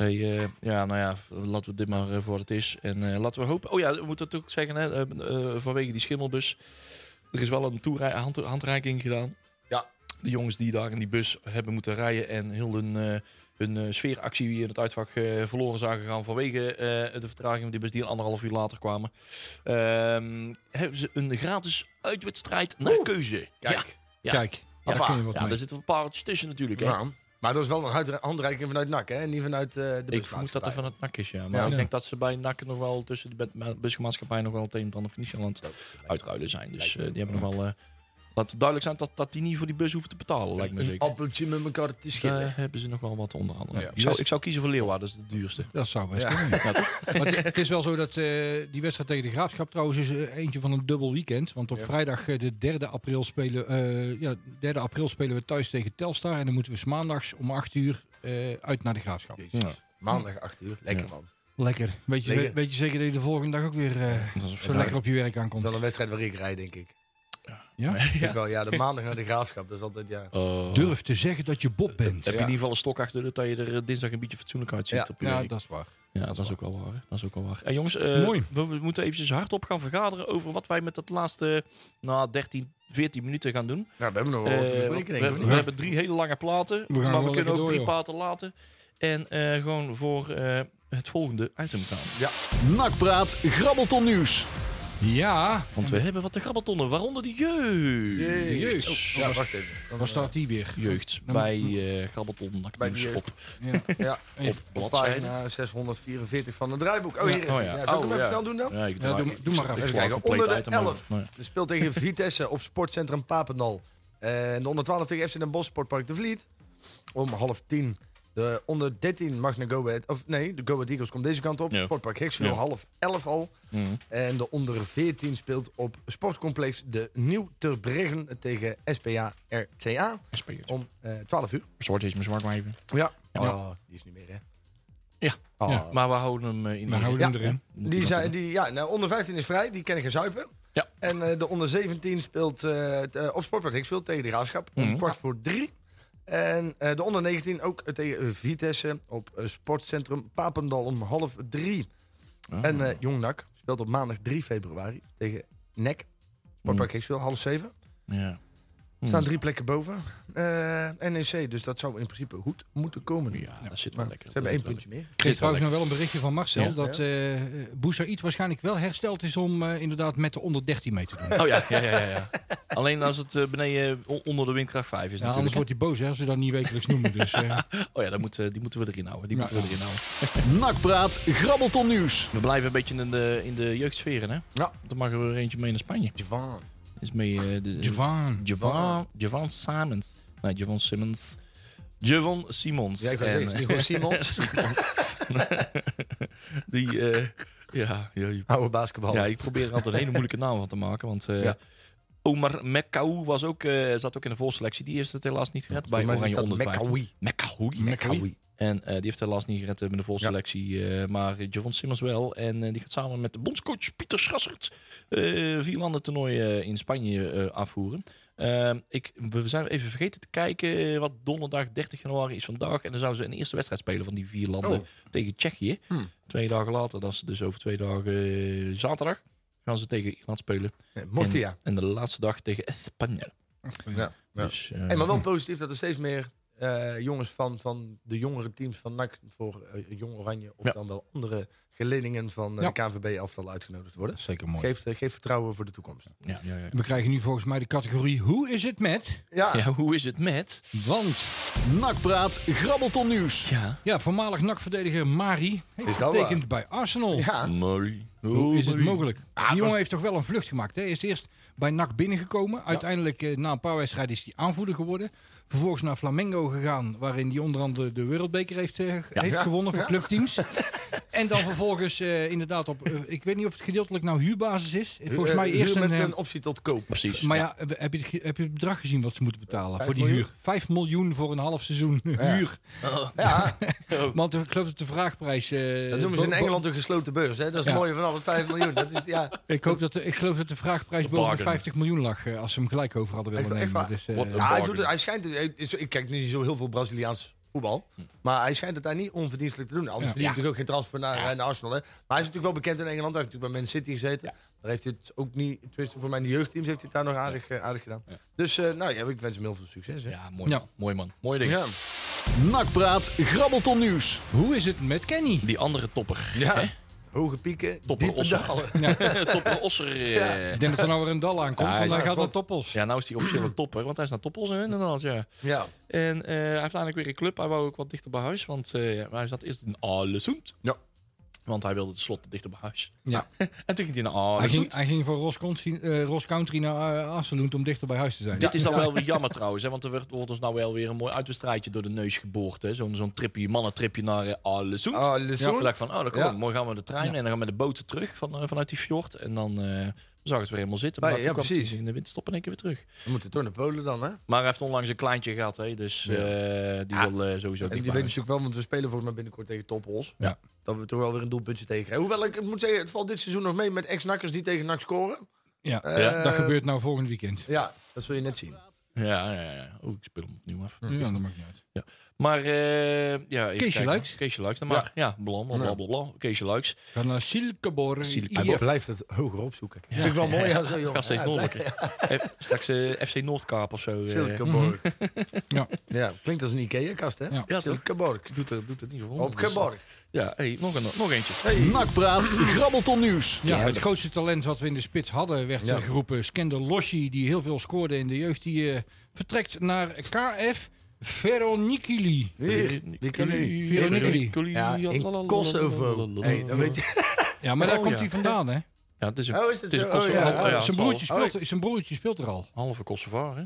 Hey, eh, ja, nou ja, laten we dit maar eh, voor wat het is. En eh, laten we hopen. Oh ja, we moeten natuurlijk zeggen, hè, vanwege die schimmelbus. Er is wel een toerij- hand, handreiking gedaan. Ja. De jongens die daar in die bus hebben moeten rijden en heel hun, eh, hun sfeeractie in het uitvak eh, verloren zagen gaan vanwege eh, de vertraging van die bus die een anderhalf uur later kwamen. Ehm, hebben ze een gratis uitwedstrijd naar Oeh. keuze. Kijk. Ja. Kijk, Ja, daar Appa. kun je wat Ja, mee. daar zitten een paar tussen natuurlijk. Hè? Maar dat is wel een hand- handreiking vanuit NAC, hè? Niet vanuit eh, de Ik vermoed dat er van het NAC is, ja. Maar Ja. ik denk dat ze bij NAC nog wel tussen de busmaatschappij nog wel het een en ander uitruilen zijn. Dus eh, die hebben nog wel... Laat het duidelijk zijn dat, dat die niet voor die bus hoeven te betalen, lijkt me Een zeker. appeltje met elkaar te Daar schillen. hebben ze nog wel wat onder andere. Ja. Ik, zou, ik zou kiezen voor Leeuwarden, dat is de duurste. Dat zou best Ja. kunnen. Ja, toch? [laughs] Maar het, het is wel zo dat eh, die wedstrijd tegen de Graafschap trouwens is eh, eentje van een dubbel weekend. Want op Ja. vrijdag eh, de 3 april, spelen, eh, ja, 3 april spelen we thuis tegen Telstar. En dan moeten we 's maandags om 8 uur eh, uit naar de Graafschap. Maandag 8 uur. Lekker Ja. man. Lekker. Weet je, weet je zeker dat je de volgende dag ook weer eh, Dat zo lekker op je werk Dat aankomt? is wel een wedstrijd waar ik rijd, denk ik. Ja? Ik wel, ja, de maandag naar de graafschap. Dat is altijd, ja. Oh. Durf te zeggen dat je Bob bent. Heb je in Ja. ieder geval een stok achter de dat je er eh, dinsdag een beetje fatsoenlijk uitziet Ja. op je Ja, dat is waar. Ja, dat is ook wel waar. Dat is ook wel waar. En jongens, eh, Mooi. We, we moeten eventjes hardop gaan vergaderen over wat wij met dat laatste nou, 13, 14 minuten gaan doen. Ja, we hebben nog wel wat te Eh, we, hebben- we hebben drie hele lange platen, We gaan maar we kunnen ook door, drie joh. platen laten. En eh, gewoon voor eh, het volgende item gaan. Nakpraat, grabbelton nieuws. Ja, Want we hebben wat de grabbeltonnen, waaronder de jeugd. Jeugd. Oh, ja, wacht even. Dan, waar staat die weer? Jeugd bij eh grabbelton Bij de jeugd. op, Ja. eh, [laughs] Ja, op bladzijde. pagina 644 van het draaiboek. Oh, Ja. hier is Oh, het. ja. Ja, zal ik Oh, hem even ja. snel doen dan? Ja, ik doe- maar Even kijken, onder de item over. 11. Nee. We speelt tegen Vitesse op sportcentrum Papendal. En de onder 12 tegen FC Den Bosch Sportpark de Vliet. Om half tien. De onder 13 mag naar Go Ahead. Of nee, de Go Ahead Eagles komt deze kant op. Ja. Sportpark Hicksville Ja. half 11 al. Mhm. En de onder 14 speelt op sportcomplex de Nieuw Ter Breggen tegen SPA RCA. Spelers. Om eh 12 uur. Zwart is mijn zwart maar even. Ja. Ja. Oh, die is niet meer hè. Ja. Oh. Ja. Maar we houden hem eh, in We de- houden hem erin. Die zijn, die, ja, nou, onder 15 is vrij, die kennen geen zuipen. Ja. En eh, de onder 17 speelt eh, eh, op Sportpark Hicksville tegen de Graafschap om Mhm. kwart voor drie. En eh, de onder 19 ook tegen Vitesse op eh, Sportcentrum Papendal om half drie. Ah. En eh Jong NAC speelt op maandag 3 februari tegen NEC. Sportpark Hicksville, half zeven. ja. Er staan drie plekken boven. Eh, NEC, dus dat zou in principe goed moeten komen. Ja, dat zit wel Maar lekker. Ze hebben Dat één puntje meer. Ik kreeg trouwens nog wel een berichtje van Marcel Ja. dat eh Boussaïd waarschijnlijk wel hersteld is om eh, inderdaad met de onder 13 mee te doen. Oh ja, ja, ja, ja, ja. Alleen als het eh, beneden onder de windkracht 5 is Ja, anders natuurlijk. wordt hij boos hè, als we dat niet wekelijks noemen. Dus, eh. [laughs] Oh ja, moet, eh, die moeten we erin houden. Die Ja. moeten we erin houden. [laughs] Nakpraat, grabbelton nieuws. We blijven een beetje in de, in de jeugdsfeer, hè? Ja. Dan mag er weer eentje mee naar Spanje. Javan. Is mee eh, de, Javan. Javon, Javon Simons. Nee, Javon Simmons. Javon Simons. Ja, ik En, zeggen, is niet gewoon Simons? [laughs] Die, eh, ja, ja, je- Oude basketbal. ja, ik probeer er altijd een hele moeilijke naam van te maken. Want eh, Ja. Omar Mekkaou was ook, eh, zat ook in de voorselectie. Die heeft het helaas niet gered bij is Oranje onder 15. Mekkaoui. Mekkaoui. En eh, die heeft helaas niet gered eh, met de voorselectie. eh, maar Javon Simmons wel. En die gaat samen met de bondscoach Pieter Schassert... vier landen toernooi in Spanje afvoeren. Eh, ik, we zijn even vergeten te kijken wat donderdag 30 januari is vandaag. En dan zouden ze een eerste wedstrijd spelen van die vier landen Oh. tegen Tsjechië. Hmm. Twee dagen later, dat is dus over twee dagen zaterdag, gaan ze tegen Ierland spelen. Ja, Mortia. En, en de laatste dag tegen Spanje. Ja. Ja. Dus, Hey, maar wel positief dat er steeds meer eh, jongens van, van de jongere teams van NAC voor eh, Jong Oranje of Ja. dan wel andere geledingen van eh, Ja. de KNVB-aftal uitgenodigd worden. Zeker mooi. Geeft, geeft vertrouwen voor de toekomst. ja, ja, ja. We krijgen nu volgens mij de categorie Hoe is het met? Ja, ja, hoe is het met? Want Nakpraat, grabbelton nieuws. Ja. ja, voormalig NAC-verdediger Mari heeft Is dat getekend bij Arsenal. ja. Marie. Hoe is het Marie. mogelijk? Ah, Die jongen was- heeft toch wel een vlucht gemaakt. Hè? Hij is eerst bij NAC binnengekomen. Uiteindelijk, na een paar wedstrijden, is hij aanvoerder geworden. Vervolgens naar Flamengo gegaan, waarin hij onder andere de Wereldbeker heeft, eh, heeft gewonnen voor clubteams. [laughs] en dan vervolgens eh, inderdaad op, eh, ik weet niet of het gedeeltelijk nou huurbasis is. Volgens Eh, mij huur eerst een... met eh, een optie tot koop. Precies. maar ja, heb, je heb je het bedrag gezien wat ze moeten betalen Vijf voor die miljoen? huur? Vijf miljoen voor een half seizoen huur. Ja, [laughs] Want ik geloof dat de vraagprijs... eh, dat noemen ze in Engeland een gesloten beurs. Hè? Dat is mooie van alles, 5 miljoen. Dat is, ja, Ik, hoop dat ik geloof dat de vraagprijs boven de bargain. 50 miljoen lag. eh, als ze hem gelijk over hadden willen Echt- echt nemen. waar? Dus, eh, ja hij, doet het, hij schijnt... hij is- Ik kijk niet zo heel veel Braziliaans voetbal. Maar hij schijnt het daar niet onverdienstelijk te doen. Anders Ja. verdient hij natuurlijk ook geen transfer naar, eh, naar Arsenal. Hè? Maar hij is natuurlijk wel bekend in Engeland. Hij heeft natuurlijk bij Man City gezeten. Daar heeft hij het ook niet... Tenminste, voor mij in de jeugdteams heeft hij het daar nog aardig, eh, aardig gedaan. Ja. Dus eh, nou ja, ik wens hem heel veel succes. Hè? Ja, mooi. Mooi man. Mooi ding. Ja. Nakpraat, grabbelton nieuws. Hoe is het met Kenny? Die andere topper. Ja. Hè? Hoge pieken, Topper diepe Osser. dalen. [laughs] topper Osser. eh. Ik denk dat er nou weer een dal aankomt, Ja, hij want hij daar gaat naar top. toppels. Ja, nou is hij officieel [clears throat] topper, want hij is naar toppels hè, inderdaad, ja. Ja. En eh, hij heeft eigenlijk weer een club. Hij wou ook wat dichter bij huis, want eh, hij zat eerst in Alessund. Ja. Want hij wilde tenslotte dichter bij huis. Ja. [laughs] en toen ging hij naar hij, Aarles. ging, hij ging voor Ross Country, eh, Ross Country naar uh, om dichter bij huis te zijn. Dit is dan wel weer [laughs] jammer trouwens, hè, want er wordt, wordt ons nou wel weer een mooi uitwedstrijdje door de neus geboord. hè. Zo'n zo'n tripje, mannentripje naar uh, Ja, Lesund. ik dacht van, oh, dan kom Ja. morgen gaan we met de trein Ja. en dan gaan we met de boten terug van, eh, vanuit die fjord. En dan eh, zag het weer helemaal zitten. Maar Nee, ja, kwam precies. in de winterstop in één keer weer terug. We moeten toch naar Polen dan, hè? Maar hij heeft onlangs een kleintje gehad, hè, dus Ja. eh, die Ja. wil eh, sowieso En die weet natuurlijk wel, want we spelen volgens mij binnenkort tegen Topos. Ja. Dat we toch wel weer een doelpuntje tegen krijgen. Hoewel ik moet zeggen, het valt dit seizoen nog mee met ex-nakkers die tegen NAC scoren. Ja, Eh, dat gebeurt nou volgend weekend. Ja, dat zul je net zien. Ja, ja, ja. Oeh, ik speel hem opnieuw af. Ja, dat maakt niet uit. Maar eh ja, Keesje. Luiks. Keesje Luiks, dat mag. Ja, bla bla bla bla. bla. Keesje Luiks. Ga naar Silkeborg. Silkeborg. Hij blijft het hoger opzoeken. Vind ik wel mooi. Ja, zo, jongen. Gaat steeds Ja, noordelijker. Straks eh, FC Noordkaap of zo. eh. Silkeborg. Ja. ja, klinkt als een Ikea-kast, hè? Ja. Ja? Silkeborg. Doet het, doet het niet voor Opgeborg. Ja, hey, nog, een, nog eentje. Nakpraat, grabbelton nieuws. Ja, het grootste talent wat we in de spits hadden werd Ja. eh, geroepen. Skender Loschi, die heel veel scoorde in de jeugd. Die eh, vertrekt naar KF Veronikili. Ik. Veronikili. Ja, in Kosovo. Hey, dan weet je. [laughs] Ja, maar daar Oh, komt ja. hij vandaan, hè? Ja, het is een, Oh, is het is een Oh, Kosovo. Oh, ja, zijn, broertje speelt, zijn broertje speelt er al. Halve Kosovaar, hè?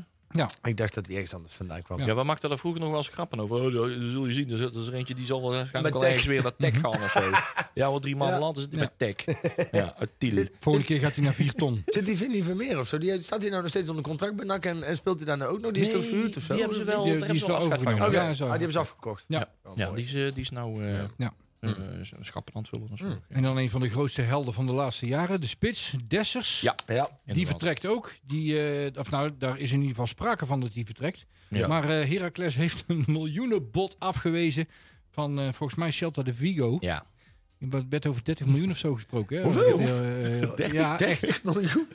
Ik dacht dat hij ergens anders vandaan kwam. Ja, we maakten daar vroeger nog wel eens grappen over. Oh, dat zul je zien, er zit er is er eentje die zal wel waarschijnlijk Met wel tech. ergens weer naar Tech gaan of zo. [laughs] Ja, want drie maanden Ja. later zit hij Ja. bij Tech. [laughs] Ja, uit Tiel. Volgende keer gaat hij naar 4 ton. [laughs] Zit die Vinnie Vermeer of zo? Die, staat hij nou nog steeds onder contract bij NAC en, en speelt hij daar nou ook nog? Die is toch verhuurd of zo? die hebben ze wel, Die- die hebben is ze wel overgenomen. genomen. Oké. Ja, zo. Ah, die hebben ze afgekocht. Ja. Oh, Ja, die is, eh, die is nou eh Ja. Eh, zijn schappen aan het vullen. of zo. Hmm. En dan een van de grootste helden van de laatste jaren, de spits, Dessers. Ja. Ja. Die Inderdaad. vertrekt ook. Die, eh, of nou, daar is in ieder geval sprake van dat hij vertrekt. Ja. Maar eh Heracles heeft een [laughs] miljoenenbod afgewezen van eh, volgens mij Celta de Vigo. Ja. Er werd over 30 miljoen of zo gesproken. Hè? Hoeveel? Eh, eh, [laughs] ja, echt, 30 miljoen?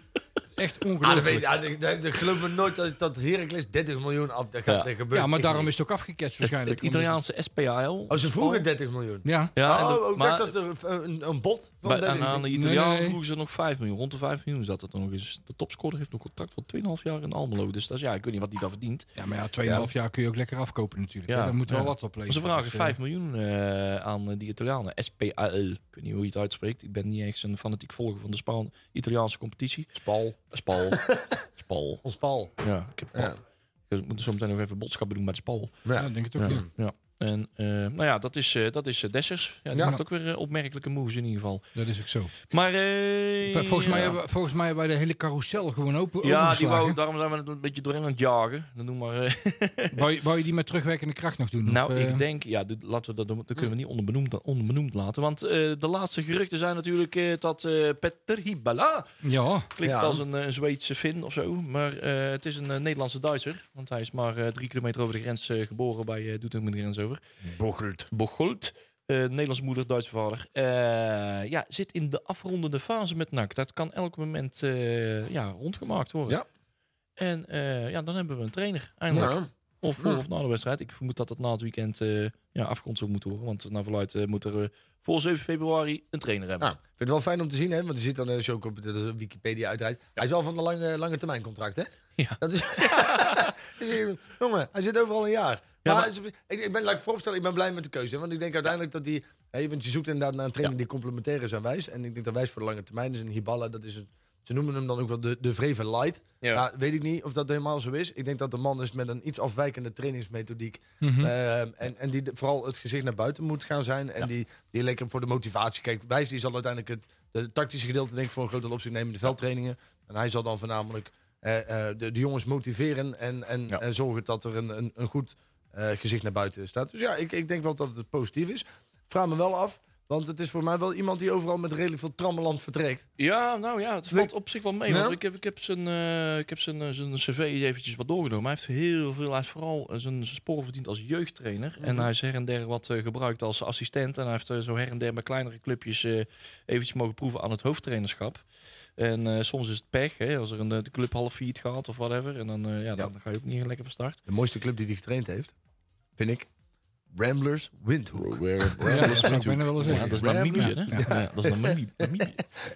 Echt Ah, dat ongelooflijk. weet, ik, geloof me nooit dat, dat Heracles 30 miljoen af. Dat, gaat, Ja. dat gebeurt ja, maar daarom niet. is het ook afgeketst waarschijnlijk. het Italiaanse SPAL. Oh, ze vroegen 30 miljoen. Ja, Ja, oh, ook maar dat er een, een, bod van bij, 30 aan, aan de. Italianen Nee, nee. vroegen ze nog 5 miljoen. Rond de 5 miljoen zat het er nog eens. De topscorer heeft nog contract van 2,5 jaar in Almelo. Dus dat is, ja, ik weet niet wat die daar verdient. ja, maar ja, 2,5 jaar kun je ook lekker afkopen natuurlijk. Ja, hè. Daar moet wel ja. wat op ze vragen Dus, eh, 5 miljoen eh, aan eh, die Italianen. SPAL. Ik weet niet hoe je het uitspreekt. Ik ben niet echt een fanatiek volger van de Spaan Italiaanse competitie. Spal. Spal. [laughs] Spal. Ons Spal. Ja, ik heb Ja. We moeten zo meteen nog even boodschappen doen met Spal. Ja, Ja. ik denk het ook. Ja. Ja. En eh, nou ja, dat is, eh, dat is eh, Dessers. Ja, die Ja. maakt ook weer opmerkelijke moves in ieder geval. Dat is ook zo. Maar eh, Volgens, mij hebben, volgens mij hebben wij de hele carousel gewoon open Ja, die wou, daarom zijn we het een beetje doorheen aan het jagen. Dan noem maar. eh, [laughs] Wou, je- wou je die met terugwerkende kracht nog doen? nou, Of, ik denk, ja, dit- laten we dat, doen. dat kunnen we niet onbenoemd, onbenoemd laten. Want eh, de laatste geruchten zijn natuurlijk eh, dat eh Petter Hibala Ja, klinkt Ja. als een, een Zweedse Fin of zo, maar eh, het is een Nederlandse Duitser, want hij is maar drie kilometer over de grens geboren bij uh, Doetinchem de grens over. Bochelt. Bocholt. eh, Nederlandse moeder, Duitse vader. Eh, ja, zit in de afrondende fase met NAC. Dat kan elk moment eh, ja, rondgemaakt worden. Ja. En ja, dan hebben we een trainer eindelijk. Ja. Of voor of na de wedstrijd. Ik vermoed dat het na het weekend eh ja, afgerond zou moeten worden. Want naar verluid eh, moet er eh, voor 7 februari een trainer hebben. Nou, ik vind het wel fijn om te zien, hè? Want je ziet dan je ook op de, Wikipedia uitrijdt. Hij is al van een lange, lange termijn contract, hè? Ja. Dat is, [laughs] jongen, hij zit overal een jaar. Ja, maar, maar- ik, ik ben, laat ik vooropstellen, ik ben blij met de keuze. hè, Want ik denk uiteindelijk dat hij... Hè, want je zoekt inderdaad naar een trainer die complementair is aan Wijs. En ik denk dat Wijs voor de lange termijn is. En Hiballa, dat is een... Ze noemen hem dan ook wel de, de Vreven Light. Ja. Nou, weet ik niet of dat helemaal zo is. Ik denk dat de man is met een iets afwijkende trainingsmethodiek. Mhm. Ehm, en, en die de- vooral het gezicht naar buiten moet gaan zijn. En die, die lekker voor de motivatie. Kijk, Wijs die zal uiteindelijk het de tactische gedeelte denk ik voor een groot deel op zich nemen. De veldtrainingen. En hij zal dan voornamelijk eh, eh, de, de jongens motiveren. En, en, Ja. en zorgen dat er een, een, een goed eh, gezicht naar buiten staat. Dus ja, ik, ik denk wel dat het positief is. Vraag me wel af. Want het is voor mij wel iemand die overal met redelijk veel trammeland vertrekt. Ja, nou ja, het valt op zich wel mee. Ja? Want ik heb, ik heb zijn, eh, ik heb zijn, eh, zijn cv eventjes wat doorgenomen. Hij heeft heel veel, hij heeft vooral eh, zijn, zijn sporen verdiend als jeugdtrainer. En hij is her en der wat gebruikt als assistent. En hij heeft zo her en der bij kleinere clubjes eventjes mogen proeven aan het hoofdtrainerschap. En soms is het pech, hè, als er een de club half failliet gaat of whatever. En dan, eh, ja, dan ga je ook niet lekker van start. De mooiste club die hij getraind heeft, vind ik, Ramblers Windhoek. Ja, dat Ja, is Namibië, hè? Ja, dat is Namibië.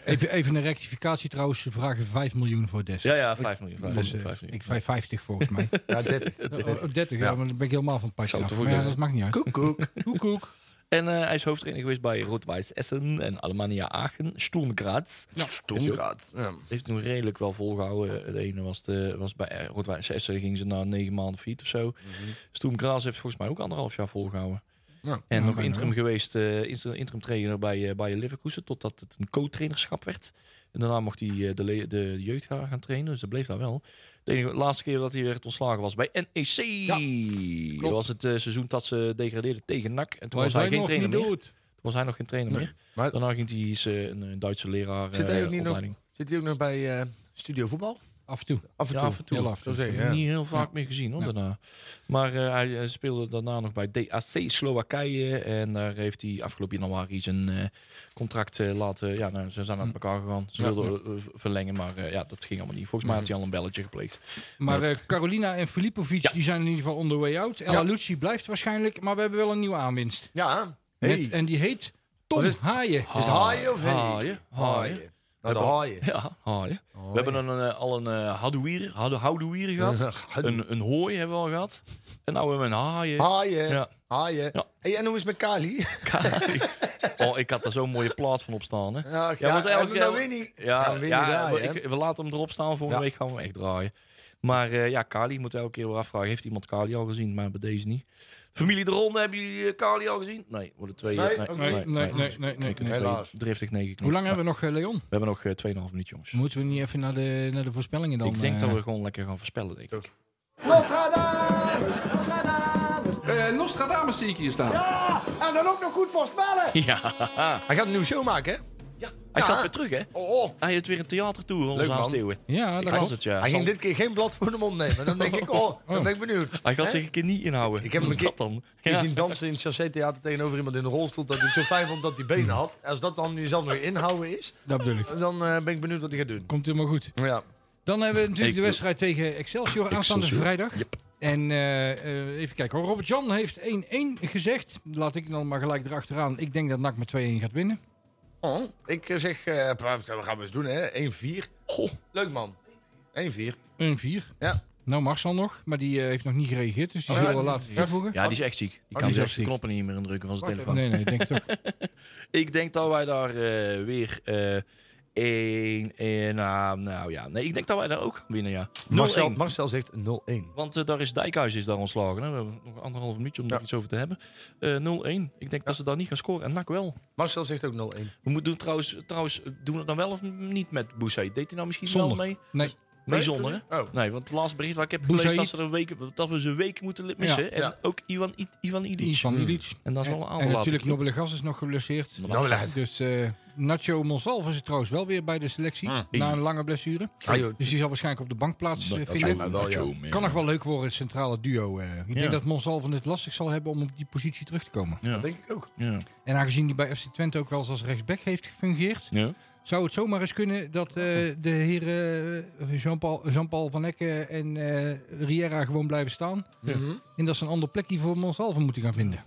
Even, even een rectificatie trouwens. Ze vragen 5 miljoen voor Des. Ja, ja, 5 miljoen. vijf Dus, miljoen, eh, vijf miljoen. ik zei 50 volgens mij. Ja, 30. Oh, oh, 30, ja, maar dan ben ik helemaal van het pasje af. Maar ja, dat maakt niet uit. Koek, koek. Koek, koek. En eh, hij is hoofdtrainer geweest bij Rot-Weiss Essen en Alemannia Aachen. Sturm Graz. Ja. Heeft toen redelijk wel volgehouden. De ene was, de, was bij eh, Rot-Weiss Essen, gingen ze na negen maanden failliet of zo. Sturm Graz heeft volgens mij ook anderhalf jaar volgehouden. Ja. En nog interim geweest, eh, interim trainer bij, eh bij Leverkusen, totdat het een co-trainerschap werd. En daarna mocht hij de, de jeugd gaan gaan trainen, dus dat bleef daar wel. De enige, laatste keer dat hij werd ontslagen was bij NEC. dat was het eh, seizoen dat ze degradeerden tegen NAC. En toen was hij geen nog trainer niet meer. dood. Toen was hij nog geen trainer Nee. meer. Maar Daarna ging hij eh, een, Duitse leraar Zit hij eh, ook niet nog- zit hij ook nog bij Studio Voetbal? Af en toe. Af en Ja, toe. af en toe. Heel af en Zo toe. zeggen, ja. niet heel vaak Ja. meer gezien hoor, Ja. daarna. Maar eh, hij eh, speelde daarna nog bij DAC Slowakije. En daar heeft hij afgelopen januari zijn eh, contract eh, laten... Ja, nou, ze zijn uit elkaar gegaan. Ze Ja. wilden verlengen, maar eh, ja, dat ging allemaal niet. Volgens mij had hij al een belletje gepleegd. Maar Met- eh, Carolina en Filipovic Ja. die zijn in ieder geval on the way out. El Alucci blijft waarschijnlijk, maar we hebben wel een nieuwe aanwinst. Ja. Met- en die heet Tom Haaien. Is het haaien of? Haaien. Haaien. Nou, de haaien. Ja, haaien. We hebben een, eh, al een uh, hadouier, hadou- houdouier [laughs] gehad. een, een hooi hebben we al gehad. En nou hebben we een haaien. Haaien. Ja. Haaien. Ja. Hey, en hoe is het met Kali? [laughs] oh, ik had er zo'n mooie plaat van op staan. Hè. Ja, Ja, want nou keer- weer niet. Ja, we weer ja, niet draaien, we, hè? ik- we laten hem erop staan. Volgende Ja. week gaan we hem echt draaien. Maar eh, ja, Kali moet elke keer weer afvragen. Heeft iemand Kali al gezien? Maar bij deze niet. Familie de Ronde, hebben jullie eh, Kali al gezien? Nee, worden twee. Nee, eh, ook Nee, nee, nee, nee, nee, nee. Helaas. Driftig negen Hoe lang hebben we nog, eh, Leon? We hebben nog eh, 2,5 minuut, jongens. Moeten we niet even naar de, naar de voorspellingen dan? ik denk eh? dat we gewoon lekker gaan voorspellen, denk ik. Eh, Nostradamus zie ik hier staan. En dan ook nog goed voorspellen. Ja, Hij gaat een nieuwe show maken, hè? Hij Ja. gaat weer terug, hè? Oh, oh. Hij heeft weer een theatertour, onze Leuk, man. aansteeuwen. Ja, dat was het, ja. Hij ging dit keer geen blad voor de mond nemen. Dan denk ik, oh, dan ben ik benieuwd. Hij gaat zich een keer niet inhouden. Ik heb Wat hem is een dat dan? Zien dansen in het Chassé-theater tegenover iemand in een rolstoel. Dat hij het zo fijn vond dat hij benen had. Als dat dan jezelf nog inhouden is, Dat bedoel ik. dan eh, ben ik benieuwd wat hij gaat doen. Komt helemaal goed. Ja. Dan hebben we natuurlijk de wedstrijd tegen Excelsior aanstaande Excelsior. vrijdag. Yep. En eh, eh, even kijken hoor. Robert Jan heeft 1-1 gezegd. Laat ik dan maar gelijk erachteraan. Ik denk dat NAC met 2-1 gaat winnen. Oh, ik eh, zeg, eh, wat gaan we eens doen, hè? 1-4. Goh, leuk man. 1-4. 1-4. Ja. Nou, Marcel nog, maar die eh, heeft nog niet gereageerd. Dus die Oh, zullen ja. we laten Ja. toevoegen. Ja, die is echt ziek. Die die kan is zelfs de knoppen niet meer indrukken van zijn Wacht telefoon. Nee, nee, ik denk het ook. [laughs] Ik denk dat wij daar eh, weer eh één, één, nou, nou ja. Nee, ik denk dat wij daar ook gaan winnen, ja. 0-1. Marcel, Marcel zegt 0-1. Want eh, daar is Dijkhuis is daar ontslagen. Hè. We hebben nog anderhalf minuutje om daar Ja. iets over te hebben. Eh 0-1. Ik denk dat ze daar niet gaan scoren. En NAC wel. Marcel zegt ook 0-1. We moeten doen trouwens, trouwens, doen we het dan wel of niet met Boussaïd? Deed hij nou misschien Zonder. wel mee? Nee, Nee, Nee, zonder, hè? Oh. Nee, want het laatste bericht waar ik heb gelezen dat, ze er een week, dat we ze een week moeten missen. Ja. En Ja. ook Ivan, I- Ivan Ilic. Ivan Ilic. En dat is wel een En, aantal en natuurlijk later. Nobele Gas is nog geblesseerd. Nou. Dus eh, Nacho Monsalve is trouwens wel weer bij de selectie. Na een lange blessure. Ah. Dus die zal waarschijnlijk op de bank plaats eh, wel, ja. Kan nog wel leuk worden, het centrale duo. eh. Ik Ja. denk dat Monsalve het lastig zal hebben om op die positie terug te komen. Ja. Dat denk ik ook. Ja. En aangezien hij bij FC Twente ook wel eens als rechtsback heeft gefungeerd... Ja. Zou het zomaar eens kunnen dat eh, de heren eh, Jean-Paul Jean van Hekken en eh Riera gewoon blijven staan. Mhm. En dat ze een ander plekje voor Monsalve moeten gaan vinden.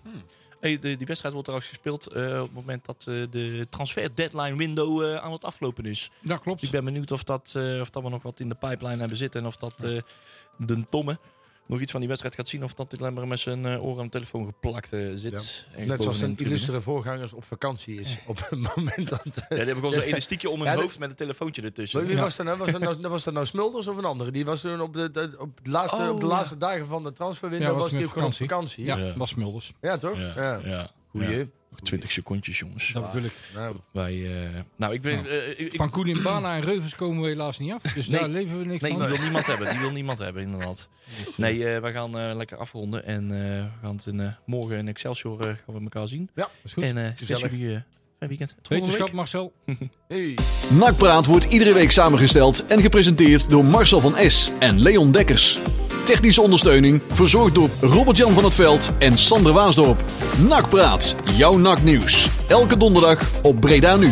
Hey, de, die wedstrijd wordt trouwens gespeeld eh, op het moment dat eh, de transfer deadline window eh, aan het aflopen is. Dat klopt. Ik ben benieuwd of dat, eh, of dat we nog wat in de pipeline hebben zitten. En of dat eh, de Tomme nog iets van die wedstrijd gaat zien. Of dat hij alleen maar met zijn eh, oren aan de telefoon geplakt eh, zit. Net zoals zijn illustere voorgangers op vakantie is. Op het moment dat... Ja, die hebben gewoon zo'n [laughs] elastiekje om hun Ja, de- hoofd met een telefoontje ertussen. Wie was dat nou? Was dat nou, was dat nou Smulders of een andere? Die was toen op de, de- op de, laatste, Oh, op de ja. laatste dagen van de transferwindow Ja, was was die op ook gewoon op vakantie. Ja, Ja. was Smulders. Ja, toch? Ja, Ja. ja. Goeie. Ja. Nog 20 secondjes, jongens. Dat bedoel ik. Nou, Wij, eh, nou, ik ben... eh, ik- Van Koen in Bana en Reuvers komen we helaas niet af. Dus Nee. daar leven we niks Nee, van. die wil niemand hebben. Die wil niemand hebben, inderdaad. Nee, eh wij gaan eh, lekker afronden. En eh, we gaan het in, eh, morgen in Excelsior eh, gaan we elkaar zien. Ja, Dat is goed. En eh Gezellig. jullie eh, fijn weekend. Tot volgende Wetenschap, week. Marcel. [laughs] hey. Nakpraat wordt iedere week samengesteld en gepresenteerd door Marcel van S en Leon Dekkers. Technische ondersteuning verzorgd door Robert-Jan van het Veld en Sander Waasdorp. Nakpraat, jouw naknieuws. Elke donderdag op Breda Nu.